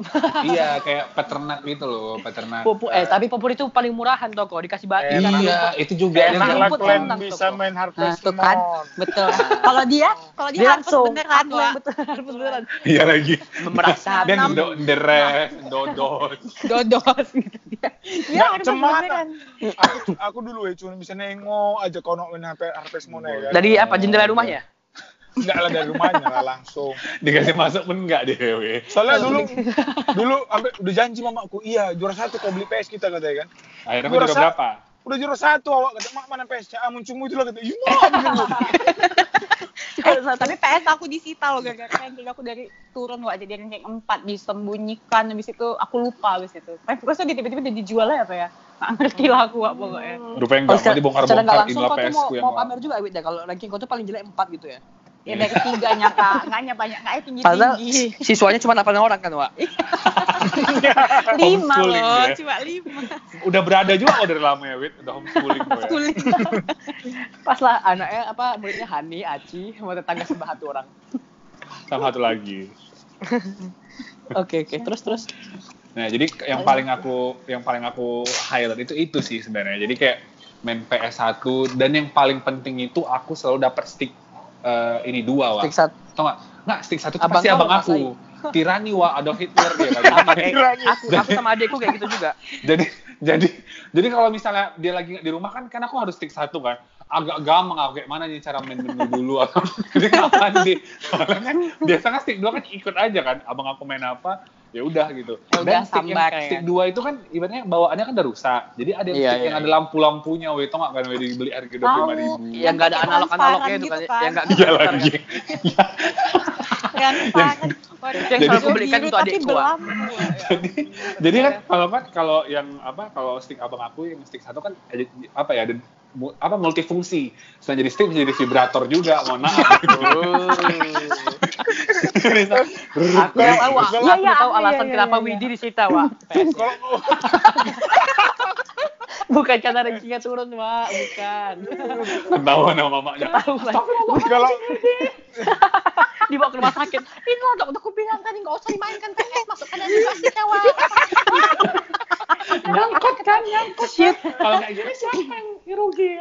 iya, kayak peternak gitu loh, peternak. Pupu, eh tapi popur itu paling murahan toko dikasih batu Eh, kan. Iya, itu juga Enak lah, lah kalian enak, bisa Toko. main Nah, Harvest tuh kan. Betul. Kalau dia, kalau dia, Dia langsung beneran yang Wak. betul harus beneran. Iya lagi. Merasa Dia ndo- deres, dodot. dodos gitu dia. Dia Nggak, harus cemana. beneran. Aku, aku dulu ya cuma bisa nengok aja kalau main HP Harvest Moon ya dari apa jendela rumahnya? Enggak lah dari rumahnya lah langsung. Dikasih masuk pun enggak deh, weh. Soalnya dulu dulu sampai udah janji mamaku, iya juara satu kau beli PS kita katanya kan. Akhirnya juara rasa- berapa? Udah juara satu awak kata mak mana PS-nya? Ah muncungmu itu lah kata. Iya gitu. Eh, tapi PS aku disita loh gara-gara ranking aku dari turun wak jadi ranking 4 disembunyikan habis itu aku lupa habis itu. Tapi pokoknya dia tiba-tiba udah dijual ya apa ya? Nggak ngerti lah aku wak pokoknya. Rupanya enggak, mau secara nggak dibongkar-bongkar langsung inilah kau tuh PS mau, ku yang mau pamer juga Wid ya kalau ranking kau tuh paling jelek 4 gitu ya. Ya dari tiganya kak, nggaknya banyak nggaknya Padahal tinggi-tinggi. siswanya cuma 8 orang kan, Wak. Lima Homeschooling loh, ya. cuma lima. Udah berada juga kok dari lama ya, Wit. Udah homeschooling gue ya. Kulit. Pas lah anaknya apa muridnya Hani, Aci, sama tetangga sebelah satu orang. Sama satu lagi. Oke, oke. Terus terus. Nah, jadi yang paling aku yang paling aku highlight itu itu sih sebenarnya. Jadi kayak main PS1 dan yang paling penting itu aku selalu dapat stick eh, ini dua, Wak. Stick sat. Tau nggak? Nggak, stick satu tuh Abang pasti abang aku. Tirani, Wak. Adolf Hitler dia kan. Sama kayak aku, aku sama adekku kayak gitu juga. jadi jadi jadi kalau misalnya dia lagi nggak di rumah kan kan aku harus stick satu kan agak gampang aku kayak mana nih cara main menu dulu atau jadi kapan sih soalnya kan biasa kan stick dua kan ikut aja kan abang aku main apa ya udah gitu Ya udah, stick yang- sambar ya. stick dua itu kan ibaratnya bawaannya kan udah rusak jadi ada yang Iya, stick iya, yang ada iya. lampu-lampunya weh tau nggak kan weh dibeli harga dua puluh lima ribu. Yang nggak ada analog-analognya itu kan, transparan gitu yang nggak iya bisa lagi Kan parah. Yang selalu aku belikan itu Wak. berlampu. jadi jadi kan kalau kan kalau yang apa kalau stick abang aku yang stick satu kan ada- apa ya ada apa multifungsi selain jadi stick bisa jadi vibrator juga mohon maaf gitu. Aku udah tahu, Aku tahu Iya, iya, alasan iya, kenapa iya. Widi disita, Wak. Kalau Bukan karena rankingnya turun, Wak. Bukan. ketahuan sama mamanya Tahu lah. kalau Dibawa ke rumah sakit. Ini loh, dok, udah aku bilang tadi nggak usah dimainkan PS, masukkan aja plastiknya, Wak. Nyangkut kan nyangkut shit kalau kayak gini siapa yang rugi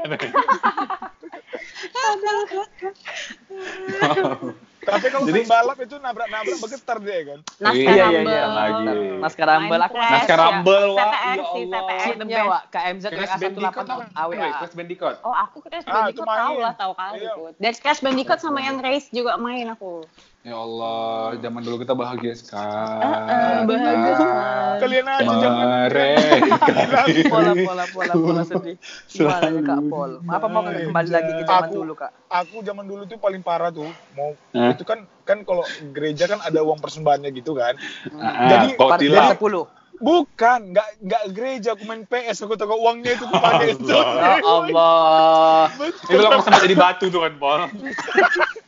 tapi kalau Jadi- balap itu nabrak-nabrak bergetar dia kan. Naskah Iya, iya, iya, lagi. Naskah Rumble aku Naskah Rumble, ya. Wak. CTR Ya sih, the best. Wak. KMZ Crash Bandicoot nggak? AWA. Crash Bandicoot Oh, aku Crash Bandicoot tahu lah, tahu kali Iya. Dan Crash Bandicoot sama yang race juga main aku. Ya Allah zaman dulu kita bahagia sekali Eh, bahagia sekali. Kalian aja jangan mereka Pola, pola, pola, pola sedih. Gimana nih, Kak Pol? Apa mau kembali lagi ke zaman Aku- dulu, Kak? aku zaman dulu tuh paling parah tuh mau Hah? itu kan kan kalau gereja kan ada uang persembahannya gitu kan Ah, Jadi- kok Part tilap 10. bukan nggak nggak gereja aku main PS aku tahu uangnya itu kepakai itu Ya Allah. itu lo sempat jadi batu tuh kan Pol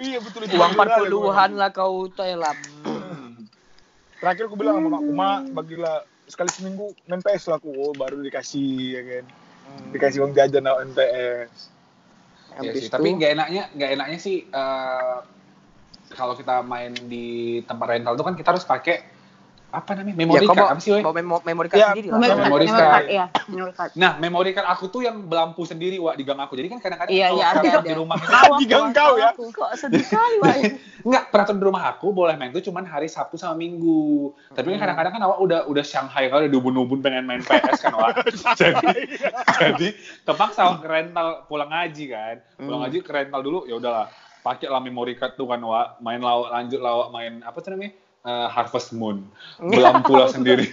iya betul itu Uang Beneran, 40-an lah kau telam. terakhir aku bilang sama makku mak bagilah sekali seminggu main PS lah aku oh, baru dikasih ya kan. Dikasih uang jajan sama PS Habis sih, tapi itu- nggak enaknya nggak enaknya sih eh, kalau kita main di tempat rental tuh kan kita harus pakai apa namanya memory kau card mau, apa sih weh? mau memo- memory card Ya, sendiri lah. card, Memory memory card. card, iya, memory card. Nah, memory card aku tuh yang belampu sendiri, Wak, di gang aku. Jadi kan kadang-kadang Iya, kalau iya, ada, peraturan ada. di rumah Di aku, gang kau ya? aku. Kok sedih kali, Wak. enggak, peraturan di rumah aku boleh main tuh cuman hari Sabtu sama Minggu. Tapi kan kadang-kadang kan awak udah udah Shanghai kalau udah dubun-dubun pengen main PS kan, Wak. jadi jadi terpaksa Wak, ke rental pulang ngaji kan. Pulang ngaji ke rental dulu, ya udahlah. Pakai lah memory card tuh kan, Wak. Main lawak lanjut lawak main apa tuh namanya? Eh, Harvest Moon. Belampu lah sendiri.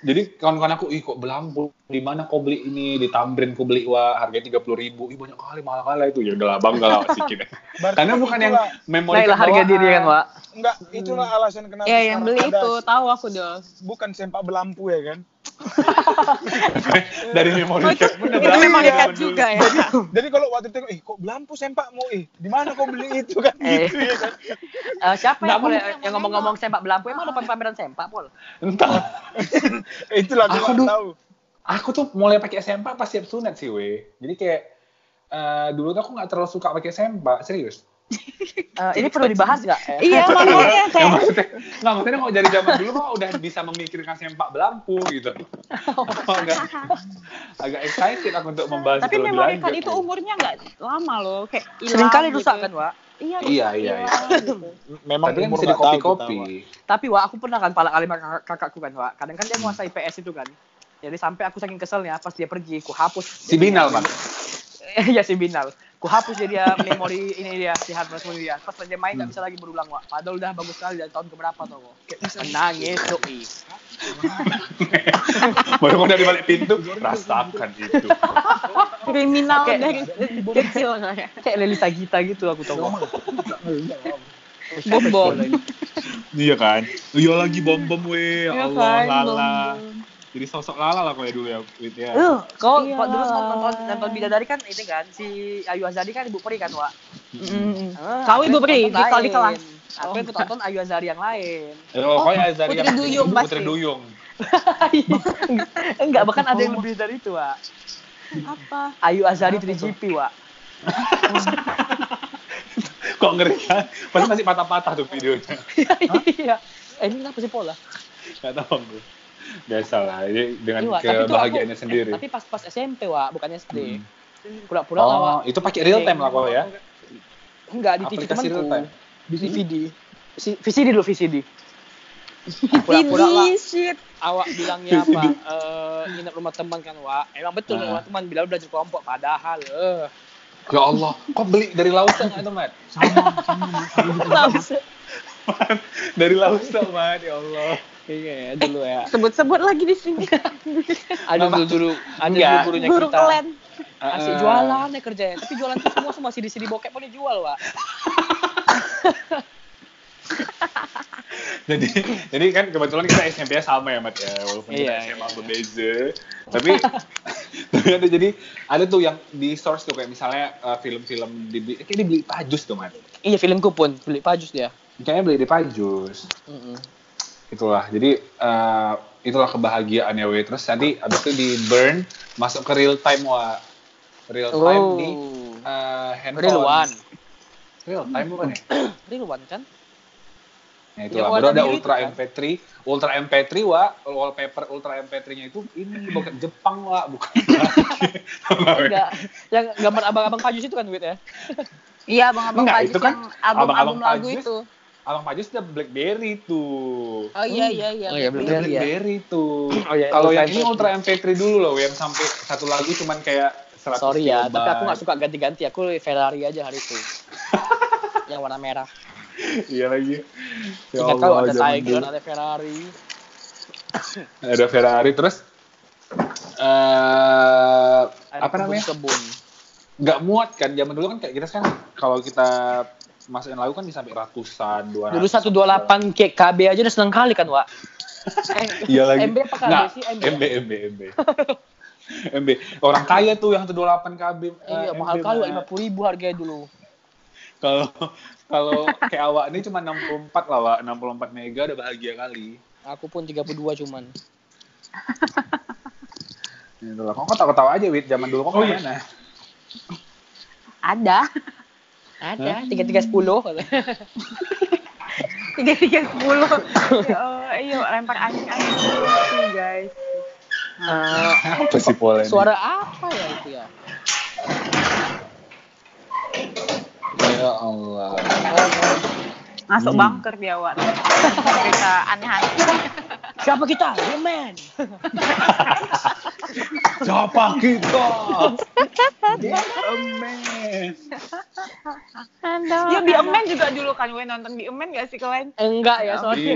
Jadi kawan-kawan aku, ih kok belampu? Di mana kau beli ini? Di Tamrin kau beli wah harganya tiga puluh ribu. Ih banyak kali mahal kali itu. Ya udah lah bangga lah sikin. Berarti Karena bukan yang itulah- memori Naiklah harga diri kan, Wak. Enggak, itulah alasan kenapa Ya yang beli ada itu tahu aku dong. bukan sempak belampu ya kan. Dari memori Oh, card bener zaman dekat dulu. juga ya. Jadi kalau waktu itu, ih kok belampu sempakmu, ih di mana kau beli itu kan Eh. gitu ya kan. Eh, siapa Nggak yang, boleh, yang ngomong-ngomong sempak belampu? Emang ada pameran sempak, Pol? Entah. Itulah aku dulu- tahu. Aku tuh mulai pakai sempak pas siap sunat sih, we. Jadi kayak eh, dulu tuh aku nggak terlalu suka pakai sempak, serius. Eh, ini perlu dibahas nggak? Eh, Iya makanya kayak maksudnya, nggak maksudnya mau dari zaman dulu kok udah bisa memikirkan sempak belampu gitu. agak, agak excited aku untuk membahas tapi memori lanjut. card itu umurnya nggak lama loh, kayak hilang Seringkali gitu. rusak kan, Wak? Iya, Iya, iya, iya. gitu. Memang Tapi kan bisa dikopi-kopi. Wak. Tapi Wak, aku pernah kan palak alim kakak- kakakku kan, Wak. Kadang kan dia menguasai PS itu kan. Jadi sampai aku saking keselnya pas dia pergi, ku hapus. Si Binal, Mas. Iya si Binal. Ku hapus dia, dia memori ini dia, si hard memory dia. Pas dia main nggak bisa lagi berulang, Wak. Padahal udah bagus sekali dari tahun keberapa tuh. Kayak Nangis, doi. Baru kau dari balik pintu, rasakan itu. Kriminal Kayak- dari kecil kayak. Kayak Lelita Gita gitu aku tau, Wak. Bom bom. Iya kan? Iya lagi bom-bom, we. Ya Iya Allah, kan, Lala. Jadi sosok Lala lah kau ya dulu ya, Wit ya. Eh, kau Iya. kau dulu nonton nonton Bidadari kan ini kan si Ayu Azari kan ibu peri kan, Wak. Mm. Ah, Kau ibu peri, di kelas- di kelas. Aku ikut nonton Ayu Azari yang lain. Oh, kau ya Azari Putri yang Duyung Putri pasti. Duyung. Enggak, bahkan ada yang lebih dari itu, Wak. Apa? Ayu Azari 3GP, Wak. Kok ngeri kan? Pasti masih patah-patah tuh videonya. Iya. Eh, ini kenapa sih Pola? Gak tahu aku. Biasa lah, ini dengan itu kebahagiaannya aku- sendiri. eh, tapi pas pas SMP, Wak, bukan SD. Hmm. Pura-pura lah. Oh, itu pakai real time lah kau ya? Enggak, di TV temanku. Di DVD. Si- VCD dulu, VCD. Pura-pura lah. Shit. Awak bilangnya apa? Eh, nginep rumah teman kan, Wak. Emang betul Ah. rumah teman bilang belajar kelompok. Padahal, eh. Ya Allah, kok beli dari Lausa nggak itu, Mat? dari Lausa, Mat, ya Allah. Iya, ya, dulu ya. Sebut-sebut lagi di sini. Ada dulu dulu, ada dulu Enggak. gurunya Guru kita. kalian. Asik jualan ya kerjanya, tapi jualan itu semua semua CD-CD bokep pun dijual, Wak. jadi jadi kan kebetulan kita SMP nya sama ya Mat ya walaupun kita Iya, SMA iya. berbeza tapi tapi ada jadi ada tuh yang di source tuh kayak misalnya uh, film-film dibeli kayak dibeli pajus tuh Mat Iya, filmku pun beli pajus dia. kayaknya beli di pajus Mm-mm. Itulah jadi uh, itulah kebahagiaannya terus nanti abis itu di burn masuk ke real time wa real time Oh. di uh, handphone Real one. real time bukan ya Real one kan? Nah, itu lah. Baru ada Ultra kan? MP3. Ultra MP3, wa, wallpaper Ultra MP3-nya itu ini bukan Jepang, wa, bukan. Enggak. Yang gambar abang-abang pajus itu kan, Wit ya? Iya, abang-abang Enggak, Pajus itu kan abang-abang lagu itu. Abang Pajus udah BlackBerry tuh. Oh iya iya iya. Oh iya, Blackberry ya. BlackBerry tuh. Oh iya, Kalau Ultra yang ini MP3. Ultra MP3 dulu loh, yang sampai satu lagu cuman kayak 100 Sorry ya, kilobyte. tapi aku nggak suka ganti-ganti. Aku Ferrari aja hari itu. yang warna merah. Iya lagi. Ya Ingat kalau Allah, ada Tiger, ada Ferrari. Ada Ferrari terus eh Ada apa namanya? Kebun. nggak muat kan zaman dulu kan kayak kita kan kalau kita masukin lagu kan bisa sampai ratusan dua Dulu 128 KB aja udah seneng kali kan, Wak? Eh, iya lagi MB apa KB Nggak, sih? MB. MB MB MB MB orang kaya tuh yang 128 KB eh, Iya, MB, mahal kali. Wak. 50 ribu harganya dulu. kalau kalau kayak awak ini cuma 64 lah Wak 64 mega udah bahagia kali Aku pun 32 cuman. Gitu lah. Kok ketawa-ketawa aja, Wit? Zaman dulu kok Oh, iya. mana? Ada. Ada, tiga tiga sepuluh. Tiga tiga sepuluh. Ayo lempar angin angin guys. Apa sih pola ini? Suara apa ya itu ya? Ya Allah. Masuk Hmm. bunker dia Wak. Cerita aneh-aneh. Siapa kita? The Man. Siapa kita? Amen. Ya Be a Man juga dulu kan gue nonton Be a Man gak sih kalian? Enggak ya, sorry.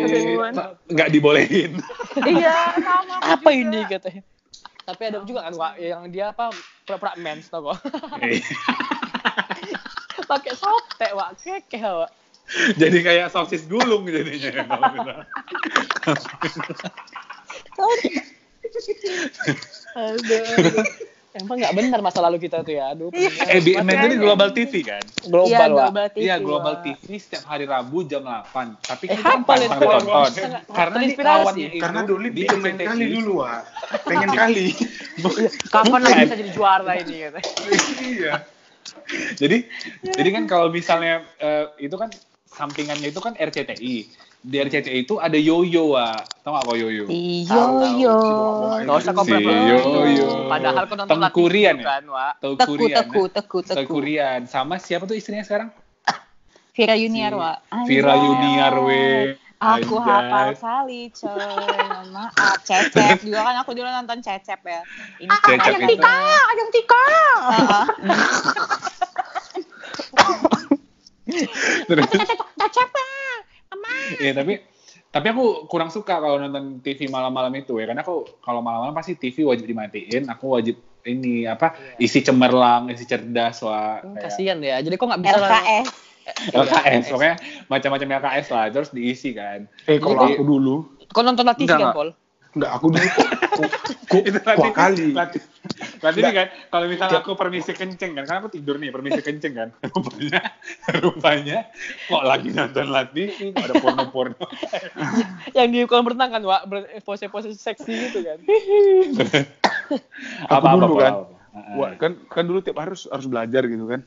Nggak dibolehin. iya sama. Apa juga. ini katanya? Tapi ada juga kan Wak, yang dia apa pura-pura mens tau kok. Pakai sotek Wak, kekeh Wak. Jadi kayak sosis gulung jadinya. kalau kita. Aduh. aduh. Emang nggak benar masa lalu kita tuh ya. Aduh. eh, BMN itu di Global TV kan? global Iya, Wak. Global TV. Iya, Global. TV setiap hari Rabu jam 8. Tapi Eh, kita kan hafal pantang itu. Sangat- Karena di itu Karena dulu di pengen kali dulu, Wak. Pengen kali. Kapan lagi bisa jadi juara ini iya. Jadi jadi kan kalau misalnya eh, itu kan sampingannya itu kan RCTI. Di RCTI itu ada yoyo, Wak. Tahu nggak kok yoyo? Iyo yo. Gak usah pura-pura. Yoyo. Padahal kau nonton Tengkurian ya? kan, Wak. Teku Teku Kurian. teku teku teku. Tekurian. Sama siapa tuh istrinya sekarang? Vira Yuniar wa. Vira Yuniar, we. Aku hafal kali coy. Mohon Maaf. Cecep juga kan aku dulu nonton Cecep ya. Ini kan Cecep Ayam itu. Tika, Ayam Tika. Heeh. Terus. Iya tapi tapi aku kurang suka kalau nonton TV malam-malam itu ya. Karena aku kalau malam-malam pasti TV wajib dimatiin. Aku wajib ini apa isi cemerlang isi cerdas wah Hmm, Kasian ya. Jadi kok nggak bisa LKS. LKS pokoknya macam-macam LKS lah. Terus diisi kan. Eh, kalau aku dulu, Kau nonton Latih Enggak, kan, enggak. Pol? enggak aku dulu itu kuah kali. latih ini kan kalau misalnya aku permisi kenceng kan karena aku tidur nih permisi kenceng kan rupanya rupanya kok lagi nonton latih kok ada porno porno Yang di kolam renang kan, Wak. Ber- Pose-pose seksi gitu kan. apa apa dulu kan. Wah, kan kan dulu tiap harus harus belajar gitu kan.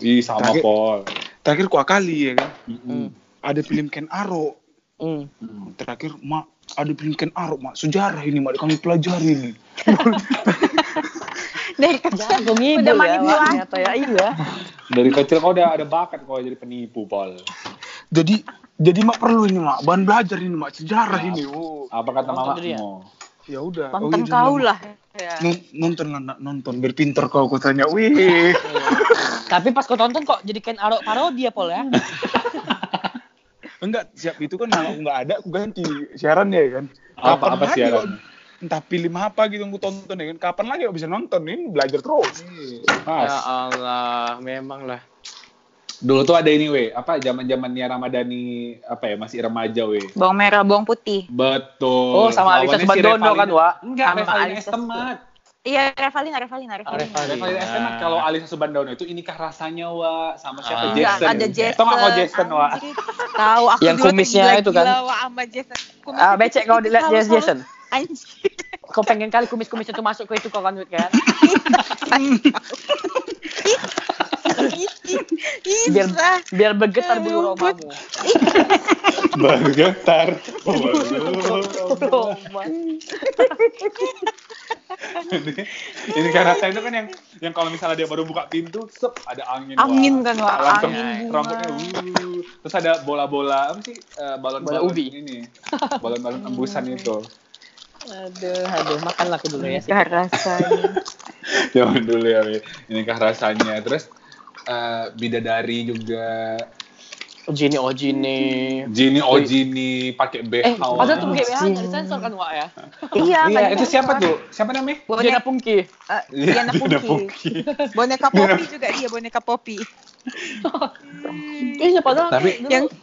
Ih sama Terakhir- Pol Terakhir kuah kali ya kan. Mm-mm. Ada film Ken Aro. Hmm. Terakhir mak ada film Ken Aro mak sejarah ini mak kami pelajari ini. Dari kecil udah ya, manipulasi. Ternyata ya. Iya. Dari kecil kau udah ada bakat kau jadi penipu, Pol. Jadi jadi mak perlu ini mak bahan belajar ini mak sejarah ini. Oh. Apa kata Nonton dulu ya? mamamu? Ya udah. Tonton iya, kau lah. Ya. Non- nonton lah nak nonton berpinter kau katanya. Wih. Tapi pas kau tonton kok jadi Ken Aro parodi ya, Pol ya? Enggak, siap itu kan kalau nggak ada aku ganti siaran ya kan. Apa- Kapan apa lagi siaran? kok- Entah pilih apa gitu aku tonton ya kan. Kapan lagi aku bisa nonton ini belajar terus. Pas. Ya Allah, memang lah. Dulu tuh ada ini, we. Apa zaman-zamannya Ramadhani apa ya, masih remaja, we. Bawang merah, bawang putih. Betul. Oh, sama Alisa si Subandono Revalina. kan, Wak? Enggak, Sama Alisa. Iya, Revalina, Revalina, Revalina. Revalina. Revalina Ah. Estemat. Kalau Alisa Subandono itu inikah rasanya, Wak? Sama siapa? Ah. Enggak, Jason. ada Jason. Tau nggak Jason, Wak? Anjir. Tahu aku Yang kumisnya itu kan? Wak, sama Jason. Kumis Ah, becek kau dilihat Jason. Jason. Anjir. Kau pengen kali kumis-kumis itu masuk ke itu kau kan, kan? Biar biar bergetar bulu romamu. Bergetar. Roma. ini kan rasa itu kan yang yang kalau misalnya dia baru buka pintu, sep ada angin. Angin Wak. kan, Wak. Langsung Angin rambutnya wuh. Terus ada bola-bola apa sih? Eh, balon-balon Bola ubi. ini. Balon-balon embusan itu. Aduh, aduh, makanlah aku dulu ya. sih. Gak rasanya. Zaman dulu ya, inikah rasanya. Terus eh, bidadari juga. Ojini, Ojini. Jini Ojini pakai BH. Eh, padahal tuh Wak. GBH nggak disensor kan, Wak ya? Iya, Iya, itu siapa tuh? Siapa namanya? Diana Boneka, Pungki. Iya, Diana Diana Pungki. Boneka Poppy juga dia, boneka Poppy. Iya, padahal Tapi- Yang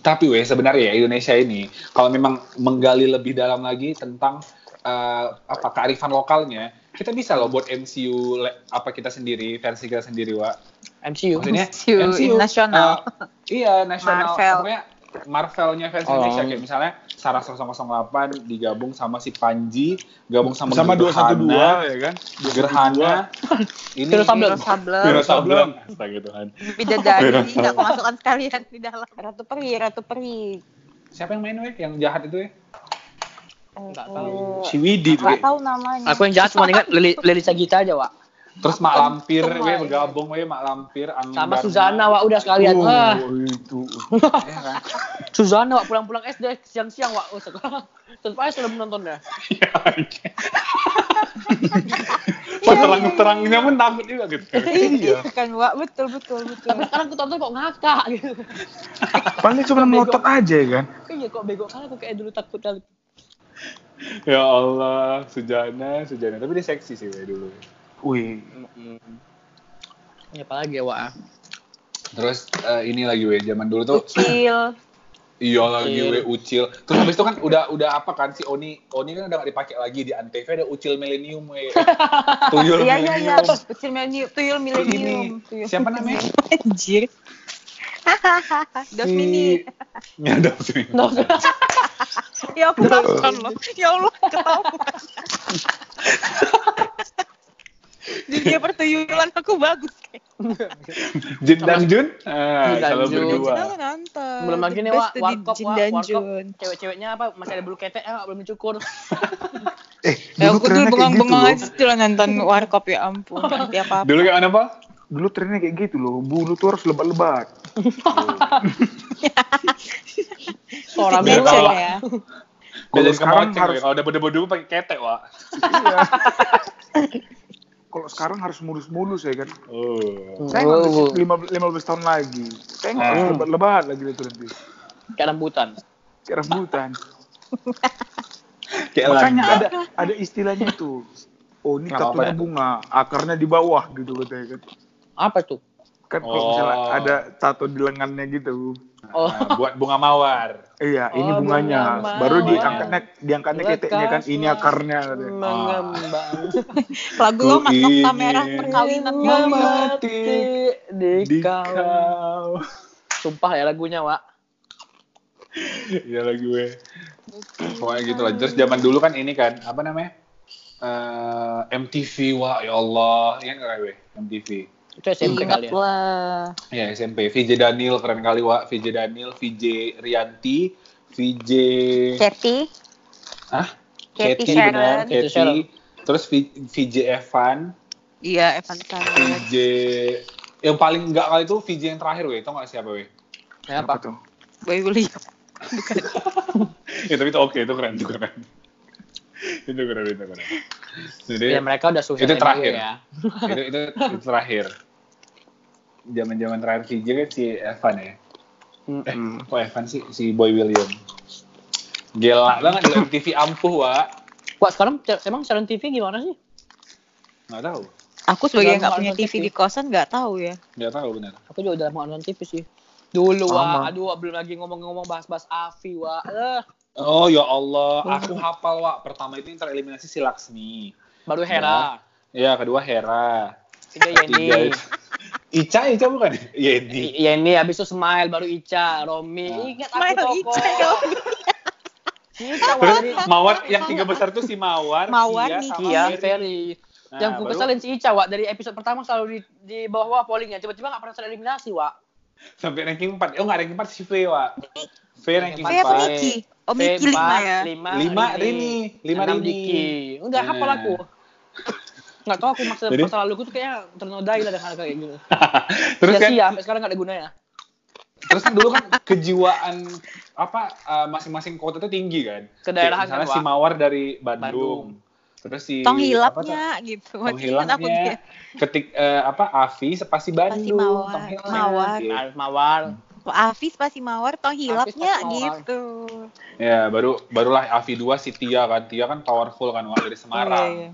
Tapi weh sebenarnya ya Indonesia ini kalau memang menggali lebih dalam lagi tentang eh, apa kearifan lokalnya, kita bisa loh buat MCU apa kita sendiri, versi kita sendiri, Wak. MCU. Maksudnya MCU nasional. eh, iya, nasional. Marvel. Pokoknya Marvelnya versi Oh. Indonesia kayak misalnya Sarah 008 digabung sama si Panji, gabung sama Sama Gerhana, 212 ya kan. Gerhana. Ini Sableng. Viro Sableng. Viro Sableng. Astaga Tuhan. Bidadari nggak aku masukkan sekalian di dalam. Ratu Peri, Ratu Peri. Siapa yang main weh? Yang jahat itu weh? Nggak tahu. Si Widi tuh. Nggak tahu namanya. Aku yang jahat cuma ingat Lili, Lili Sagita aja, Wak. Terus Mak Lampir, we bergabung we Mak Lampir, Angin Sama Barna. Suzana wak udah sekalian. Wah, Oh, itu. Iya kan? Suzana wak pulang-pulang SD siang-siang wak. Oh, sekarang tetap aja selalu menontonnya. Iya. Pas terang-terangnya pun takut juga gitu. Iya kan, Wak. Betul, betul, betul. Tapi sekarang aku tonton kok ngakak gitu. Paling cuma melotot aja ya kan. Iya kok bego kali aku kayak dulu takut kali. Ya Allah, Sujana, Sujana. Tapi dia seksi sih we dulu. Wih, Ya apalagi ya wak. Terus eh, ini lagi we, zaman dulu tuh Kecil. Iya lagi Ucil. we ucil. Terus habis itu kan udah udah apa kan si Oni Oni kan udah gak dipakai lagi di Antv ada ucil milenium we. Tuyul Iya, iya, iya. milenium. Kecil milenium. Tuyul Ini milenium. Tuyul. siapa namanya? Anjir. Dos mini. Ya ada sih. Ya aku nonton loh. Ya Allah, ketahuan. Dunia pertuyulan aku bagus kayak. Jin dan Jun. Ah, Jun. berdua. Nonton. Belum lagi nih wak, warkop Jin dan. Jun. Cewek-ceweknya apa masih ada bulu ketek ya belum dicukur. eh Ya dulu aku trennya kayak gitu aja lah nonton warkop ya ampun. Nanti apa-apa. Dulu kayak Pak? Dulu trennya kayak gitu loh. Bulu tuh harus lebat-lebat. Tahu. Wak. ya. Kalau sekarang harus kalau udah bodoh-bodoh pakai ketek, Wak. Iya. Kalau sekarang harus mulus-mulus ya kan. Oh. Saya Oh. nggak lima lima belas tahun lagi. Saya nggak harus Hmm. lebat-lebat lagi itu nanti. Kayak rambutan. Kayak rambutan. Kayak Makanya ada ada istilahnya itu. Oh ini tatunya apa-apa. bunga, akarnya di bawah gitu katanya kan. Apa tuh? Kan kalau Oh. misalnya ada tato di lengannya gitu. Oh. Nah, buat bunga mawar. Iya, ini Oh, bunganya. bunga Baru diangkatnya diangkatnya keteknya kan. Ini akarnya. Mengembang. Lagu lo mat nokta merah perkawinan Mati di Di kau. kau. Sumpah ya lagunya, Wak. Iya lagi gue. Pokoknya gitu lah. Terus zaman dulu kan ini kan, apa namanya? Eh, MTV, wah ya Allah. Ingat nggak gue? MTV. Itu SMP Ingat kali ya. lah. Ya SMP. VJ Daniel, keren kali, Wak. VJ Daniel, VJ Rianti, VJ... Kathy. Hah? Kathy Kathy, benar. Kathy. Sharon. Terus V- VJ Evan, Iya, Evan Samuel. VJ... Yang paling enggak kali itu VJ yang terakhir, weh. Tau nggak siapa, weh? Ya, apa? tuh? Boy William. ya, tapi itu oke, itu keren, itu keren. itu keren, itu keren. Jadi, Ya mereka udah sukses Itu terakhir. ya. itu, itu, itu terakhir. Zaman-zaman terakhir VJ kan si Evan ya. Eh, kok Evan sih? Si Boy William. Gila banget di MTV ampuh, Wak. Wak, sekarang emang siaran TV gimana sih? Nggak tahu. Aku sebagai yang nggak punya nonton TV TV. di kosan nggak tahu ya. Nggak tahu benar. Aku juga udah mau nonton TV sih. Dulu, Sama. Wak. Aduh, belum lagi ngomong-ngomong bahas-bahas Afi, Wak. Eh, Oh ya Allah, aku hafal Wak. Pertama itu yang tereliminasi si Laksmi. baru Hera. Ya, kedua Hera. Tiga Ketiga Yeni. Ica, Ica bukan? Yeni. I- Yeni, habis itu Smile, baru Ica, Romi. Ah. Ingat Smile, aku Ica, Toko. Romi. Ica, Terus. Mawar yang tiga besar tuh si Mawar, Mawar, Kia, Niki. sama Iya, Ferry. Nah, yang ku baru- kesalin si Ica, Wak. Dari episode pertama selalu di, di bawah pollingnya. Tiba-tiba gak pernah tereliminasi, Wak. sampai ranking 4. Oh, nggak ranking 4 si V, Wak. V ranking Saya apa 4. Miki? Oh, Miki lima ya. Lima, Lima Rini, lima enam Rini. Diki. Udah hafal Nah. aku. Nggak tahu aku masa, Jadi- masa lalu tuh kayak ternodai lah dengan hal kayak gitu. Terus kan, Sia-sia, sampai sekarang gak ada gunanya. terus kan dulu kan kejiwaan apa uh, masing-masing kota itu tinggi kan. Kedaerahan Kayak misalnya kan, si. Mawar dari Bandung. Bandung. Terus si Tong apa tuh? hilapnya gitu. Tong aku dia. Ketik eh, apa Avi pasti Bandung. Mawar. Tong hilangnya. Mawar. Gitu. Mawar. Afis pasti mawar, tong hilapnya pasti gitu. Ya, baru barulah Avi 2 si Tia kan. Tia kan powerful kan dari Semarang. Iya, iya.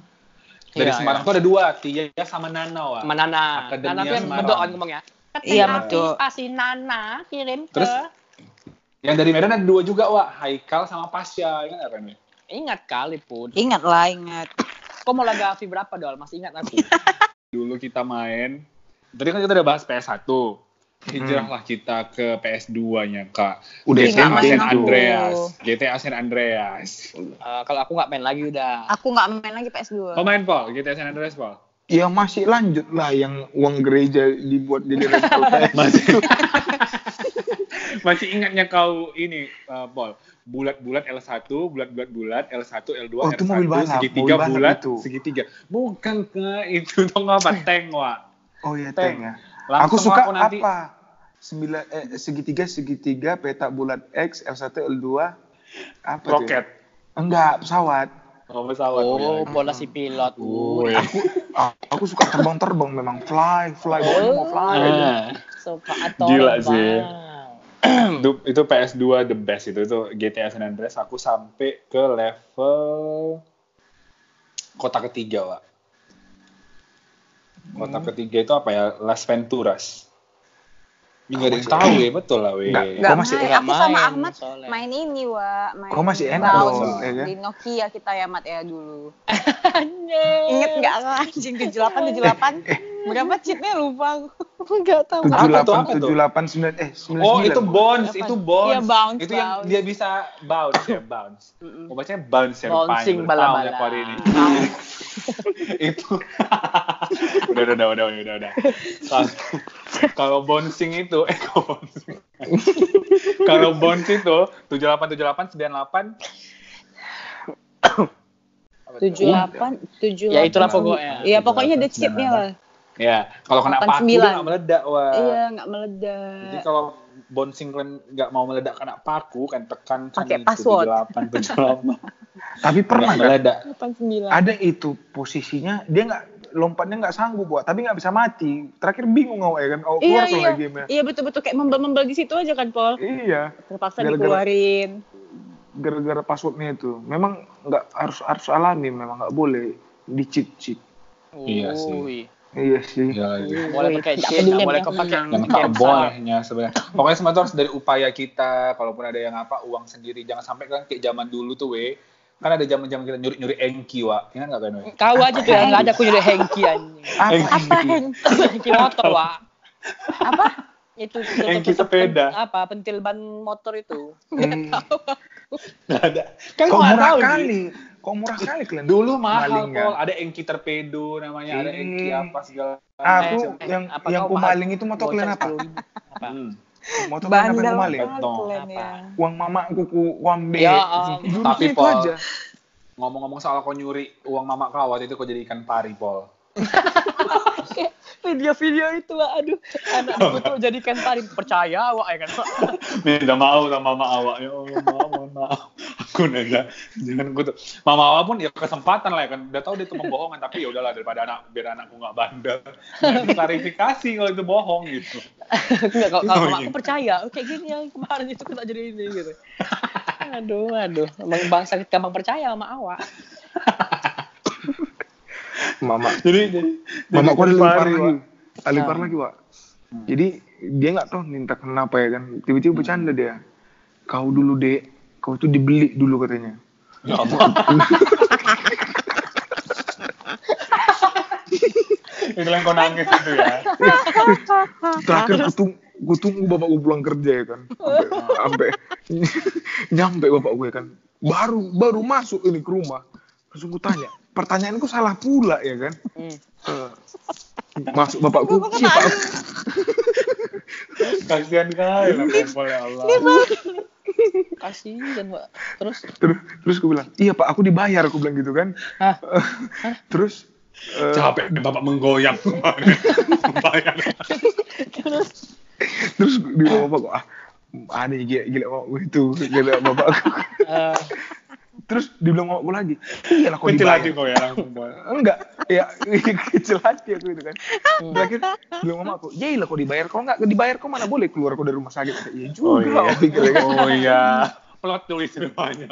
Dari Iya, Semarang iya. tuh ada dua, Tia sama Nana Wak. Sama Nana. Akademia Nana tuh yang Semarang. bedok kan ngomongnya. Iya, Ketika betul. Pasti Nana kirim ke... Terus? Yang dari Medan ada dua juga Wak, Haikal sama Pasya. Ingat kan? Wak? Ingat kali pun. Ingat lah, ingat. Kok mau laga Afi berapa dol? Masih ingat aku. Dulu kita main. Tadi kan kita udah bahas PS1. Hijrahlah kita ke PS2-nya, Kak. Udah GTA San. Andreas. GTA San Andreas. Eh, kalau aku nggak main lagi udah. Aku nggak main lagi PS2. Oh main, Paul? GTA San Andreas, Paul? Ya masih lanjut lah yang uang gereja dibuat jadi. Masih. Masih ingatnya kau ini, uh, Paul. Bulat-bulat L1, bulat-bulat bulat, L1, L2, Oh, itu R1, mobil balap, segitiga mobil bulat, itu. segitiga. Bukan ke itu tuh apa? Tank, Wak. Oh iya Tank. tank ya. Langsung aku suka aku nanti- apa? Sembilan eh, segitiga segitiga peta bulat X L1 L2 apa tuh? Roket. Enggak, pesawat. Oh, pesawat. Oh, bola si pilot. Oh. Ah, aku suka terbang-terbang memang fly, fly, pokoknya mau fly. Ah. Suka atau Gila sih. itu, itu PS2 the best itu itu GTA San Andreas aku sampai ke level kota ketiga Wak. Kota Hmm. ketiga itu apa ya Las Venturas ini nggak ada yang tahu ya betul lah weh Nggak. Masih- main. Aku sama main, Ahmad soalnya. main ini, Wak. Main Kau masih enak dong, ya? Di Nokia kita ya, Mat, ya dulu. Ingat Ingat nggak anjing 78 78? Berapa cheatnya lupa aku. Enggak tahu. Tujuh Apa tuh, delapan apa tuh? tujuh delapan sembilan eh sembilan Oh sembilan. itu bounce, Apa? itu bounce. Iya, bounce, itu yang bounce. dia bisa bounce ya, bounce. Mm-mm. Oh, bacanya bounce ya Bouncing bala-bala. hari ini. itu udah udah udah udah udah udah. Kalau kalau bouncing itu eh kalau bouncing. kalau bounce itu 78 78 98 tujuh delapan tujuh Ya, itulah pokoknya. Iya pokoknya ada cheatnya lah. Ya, kalau kena Delapan paku dia nggak meledak, wah. Iya nggak Jadi meledak. kalau bouncing kalian nggak mau meledak kena paku kan tekan kan Pakai itu, password. 78 78 Tapi pernah nggak meledak. Delapan sembilan. Ada itu posisinya dia nggak lompatnya nggak sanggup buat, tapi nggak bisa mati. Terakhir bingung awak ya kan, oh, Iya keluar iya. lagi gamenya. Iya betul betul kayak membel-membel di situ aja kan, Pol. Iya, Terpaksa Gara-gara- dikeluarin. gara-gara passwordnya itu. Memang nggak harus harus alami, memang nggak boleh di cheat cheat. Iya sih. Iya sih. Iya lagi. Boleh pakai Nggak cheat, peduli nggak boleh ya. pakai yang pakai tak yang bolehnya sebenarnya. Pokoknya semua itu harus dari upaya kita. Kalaupun ada yang apa uang sendiri, jangan sampai kan kayak zaman dulu tuh, we. Kan ada zaman-zaman kita nyuri-nyuri engki, wa. Ingat nggak kan, we? Kau aja tuh yang nggak ada aku jadi hengki anjing. Apa? Yang Hengki motor, Wak. apa? Itu Hengki sepeda. Apa? Pentil ban motor itu. Hmm. Nggak ada. Kan Kok gua nggak murah tahu, kali? Kok murah kali kalian? Dulu mahal, Malingnya. Pol. Ada engki torpedo namanya, ada Eh. engki apa segala Aku Eh, yang apa yang kau ku maling itu motor kalian apa? Apa? Hmm. Motor kalian apa yang maling? kalian ya. Uang mamaku ku ku ambil. Ya, um, Tapi, itu Pol. Ngomong-ngomong soal kau nyuri uang mama kau, waktu itu kau jadi ikan pari, Pol. Video-video itu. Aduh. Anakku tuh jadikan pari. Percaya, Wak, ya kan? Minta maaf sama mama awak. Ya Allah, maaf, maaf. Aku nanya, jangan gue tuh. Mama awak pun ya kesempatan lah ya kan. Udah tahu dia itu membohongan, tapi ya udahlah daripada anak biar anakku nggak bandel. Nanti klarifikasi kalau itu bohong gitu. Enggak, kalau kalau Oh, aku iya. percaya, oh, kayak gini yang kemarin itu kena jadi ini gitu. Aduh, aduh. Emang bangsa gampang percaya sama awak. Mama Jadi jadi Mama aku parah pari, lagi. Lebih parah lagi, Wak. Jadi dia nggak tahu minta kenapa ya kan. Tiba-tiba bercanda dia. Kau dulu dek, kau tuh dibeli dulu katanya. Ya Allah. itu yang kau nangis itu ya. Terakhir aku tunggu, aku tunggu bapak gue pulang kerja ya kan. Sampai, sampai nyampe bapak gue kan. Baru baru masuk ini ke rumah. Langsung gue tanya, pertanyaanku salah pula ya kan. Hmm. Eh, masuk bapakku, siapa? Kasihan kali lah Pol ya Allah. Kasihan, Wak. Terus, Terus terus gue bilang, iya pak, aku dibayar, aku bilang gitu kan. Hah? terus eh, Capek deh bapak menggoyang. Bayar. terus di rumah bapak ah aneh gila gila bapak itu gila bapak aku eh, terus dibilang bapak gue lagi iya lah kau Kecil dibayar hati kau ya enggak ya kecil hati aku itu kan terakhir bilang mama aku ya lah kau dibayar kau enggak dibayar kau mana boleh keluar kau dari rumah sakit iya juga Oh iya. aku pikir ya kan Oh iya. Plot twist rupanya.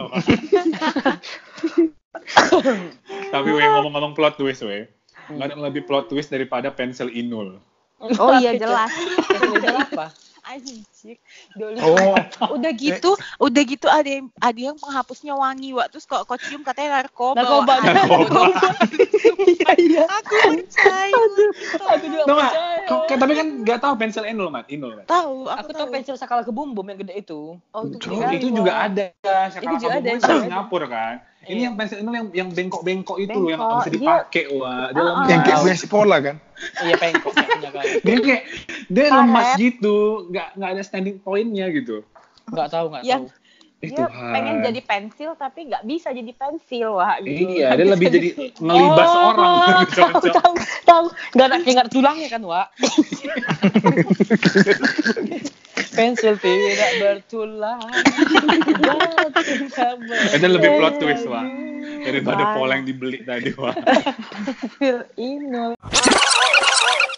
Tapi we ngomong-ngomong plot twist we. Nggak ada yang lebih plot twist daripada pensil inul. Oh iya jelas. itu apa? Anjir. Dulu oh udah gitu, udah gitu ada yang ada yang penghapusnya wangi, Wak. Terus kok kok cium katanya narkoba. Narkoba. Iya, iya. Aku percaya. Aku juga percaya. Tapi kan nggak tahu pensil inul mat, inul mat. Tahu, Aku tahu pensil sakala kebumbum yang gede itu. Oh, itu, juga itu juga ada. Itu juga ada, Sekarang iya. Singapura kan. Ini Iya. yang pensil ini yang yang bengkok-bengkok itu loh yang nggak Bengkok, bisa dia- dipakai wah. Dia Ah, lemas. Yang kayak punya si Pola kan? Iya punya kali. Dia kayak dia lemas gitu, nggak nggak ada standing point-nya gitu. Nggak tahu nggak Yang- tahu. Eh, Dia Tuhan. pengen jadi pensil tapi nggak bisa jadi pensil wah gitu. Iya, dia lebih jadi ngelibas Oh, orang. Tahu Cocok. tahu tahu. Nggak ada ada tulangnya kan Wak. Pensil tidak bertulang. Itu lebih plot twist, Wak. Daripada pola yang dibeli tadi, wah. Pensil inul.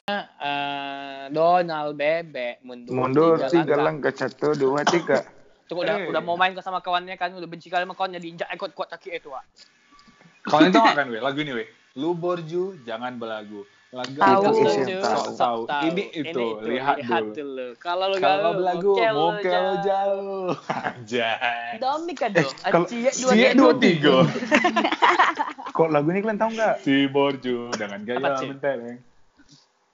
Eh, Donald bebek mundur, Mundur tiga langkah. langkah satu dua tiga. Tuh udah udah mau main sama kawannya kan udah benci kali sama kawannya diinjak ekot kuat kaki itu Wak. Tahu nggak kan, we? Lagu ini, we. Lu borju, jangan belagu. Lagu Tahu. itu Itu sok tahu. Tahu. Ini itu, lihat, dulu. Kalau lu Kalau belagu, mokel mau lu kalau jauh. Anjay. Domika Eh, dong. Cie dua dua tiga. Kok lagu ini kalian tahu nggak? Si borju dengan gaya mentereng.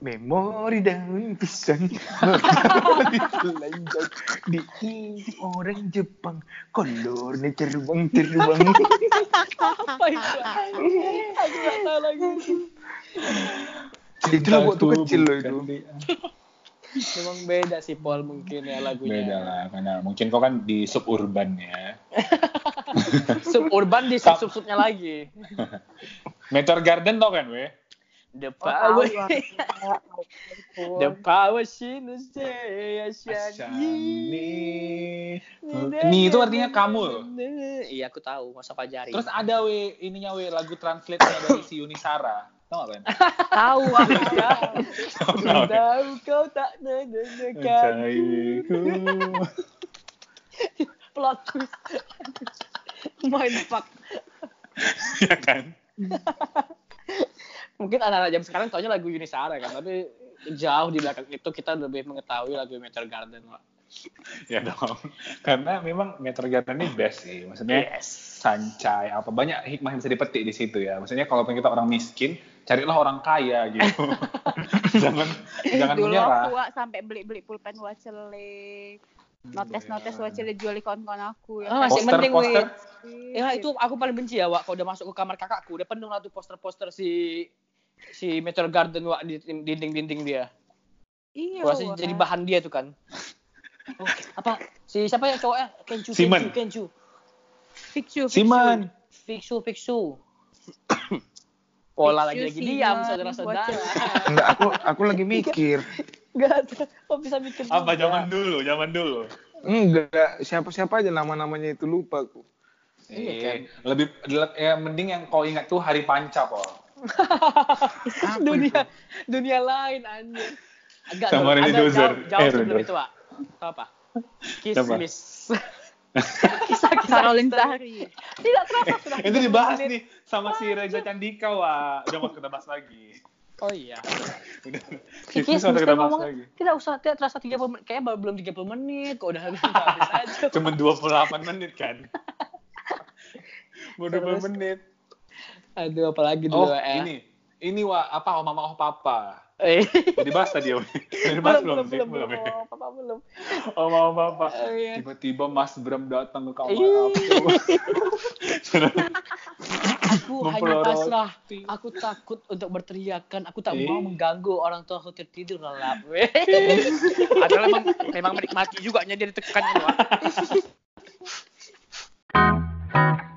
Memori daun pisang telanjang diintip orang Jepang kolornya terbang terbang Apa itu? Aku nggak tahu lagi. Itu lagu waktu kecil loh itu Memang beda sih Paul mungkin ya lagunya. Beda lah, karena mungkin kau kan di suburban ya. Suburban di sub sub subnya lagi. Meteor Garden tau kan, we? The Oh, power, the power sinus Asyani. Ini itu artinya kamu loh. Iya aku tahu, masa pajari. Terus ada we ininya we lagu translate dari si Yunisara. Tau gak kan? Tahu aku. Tahu, tahu kau tak mendengarkan plot twist. Mind fuck. ya kan? Mungkin anak-anak jam sekarang taunya lagu Yunisara kan, tapi jauh di belakang itu kita lebih mengetahui lagu Meteor Garden, Pak. ya dong. Karena memang Meteor Garden ini best sih. Maksudnya sancai apa banyak hikmah yang bisa dipetik di situ ya. Maksudnya kalau kita orang miskin, carilah orang kaya gitu. jangan jangan Dulu menyerah. aku Wak, sampai beli-beli pulpen wacele. Notes-notes wacele jual di kawan-kawan aku. Ah, masih Poster, mending, poster. Wih. Ya itu aku paling benci ya, Wak. Kalau udah masuk ke kamar kakakku, udah penuh lah tuh poster-poster si si Meteor Garden Wak di dinding-dinding dia. Iya. Wak. jadi bahan dia tuh kan. Oh, apa? Si siapa ya cowoknya? Kenju, Simen. Kenju, Kenju. Fiksu, fiksu. Siman. Fiksu, Fiksu. Pola lagi lagi Fiksu, diam, saudara-saudara. Enggak aku aku lagi mikir Enggak, kok bisa mikir Apa juga? zaman dulu, zaman dulu. enggak siapa-siapa aja nama-namanya itu lupa aku Iya Eh, kan? lebih ya mending yang kau ingat tuh hari panca, Pol. Apa dunia dunia lain anjir. Agak Sama ada Dozer. jauh, jauh Eh, sebelum itu, Pak. Apa? Miss. Kisah-kisah Caroline misteri. Zahri. Tidak terasa sudah. Itu 30 dibahas menit. nih sama si Reza Candika, Wak. Udah mau kita bahas lagi. Oh iya. Udah. Udah kita bahas ngomong lagi. tidak usah tidak terasa 30 menit. Kayaknya baru belum 30 menit kok udah habis habis aja. Cuma 28 menit kan. Mau 20 Terus? menit. Aduh apalagi Oh, dulu ya. ini. Ini Wak, apa oh mama oh papa. Eh. Udah dibahas tadi. Udah dibahas belum belum, sih? belum belum ya? belum apa belum. Oh mama papa. Oh, iya. Tiba-tiba Mas Bram datang ke kamar aku. Aku hanya pasrah. Aku takut untuk berteriakan. Aku tak Eh. mau mengganggu orang tua aku tertidur lelap. Adalah memang, memang menikmati juga dia ditekan itu. Wak.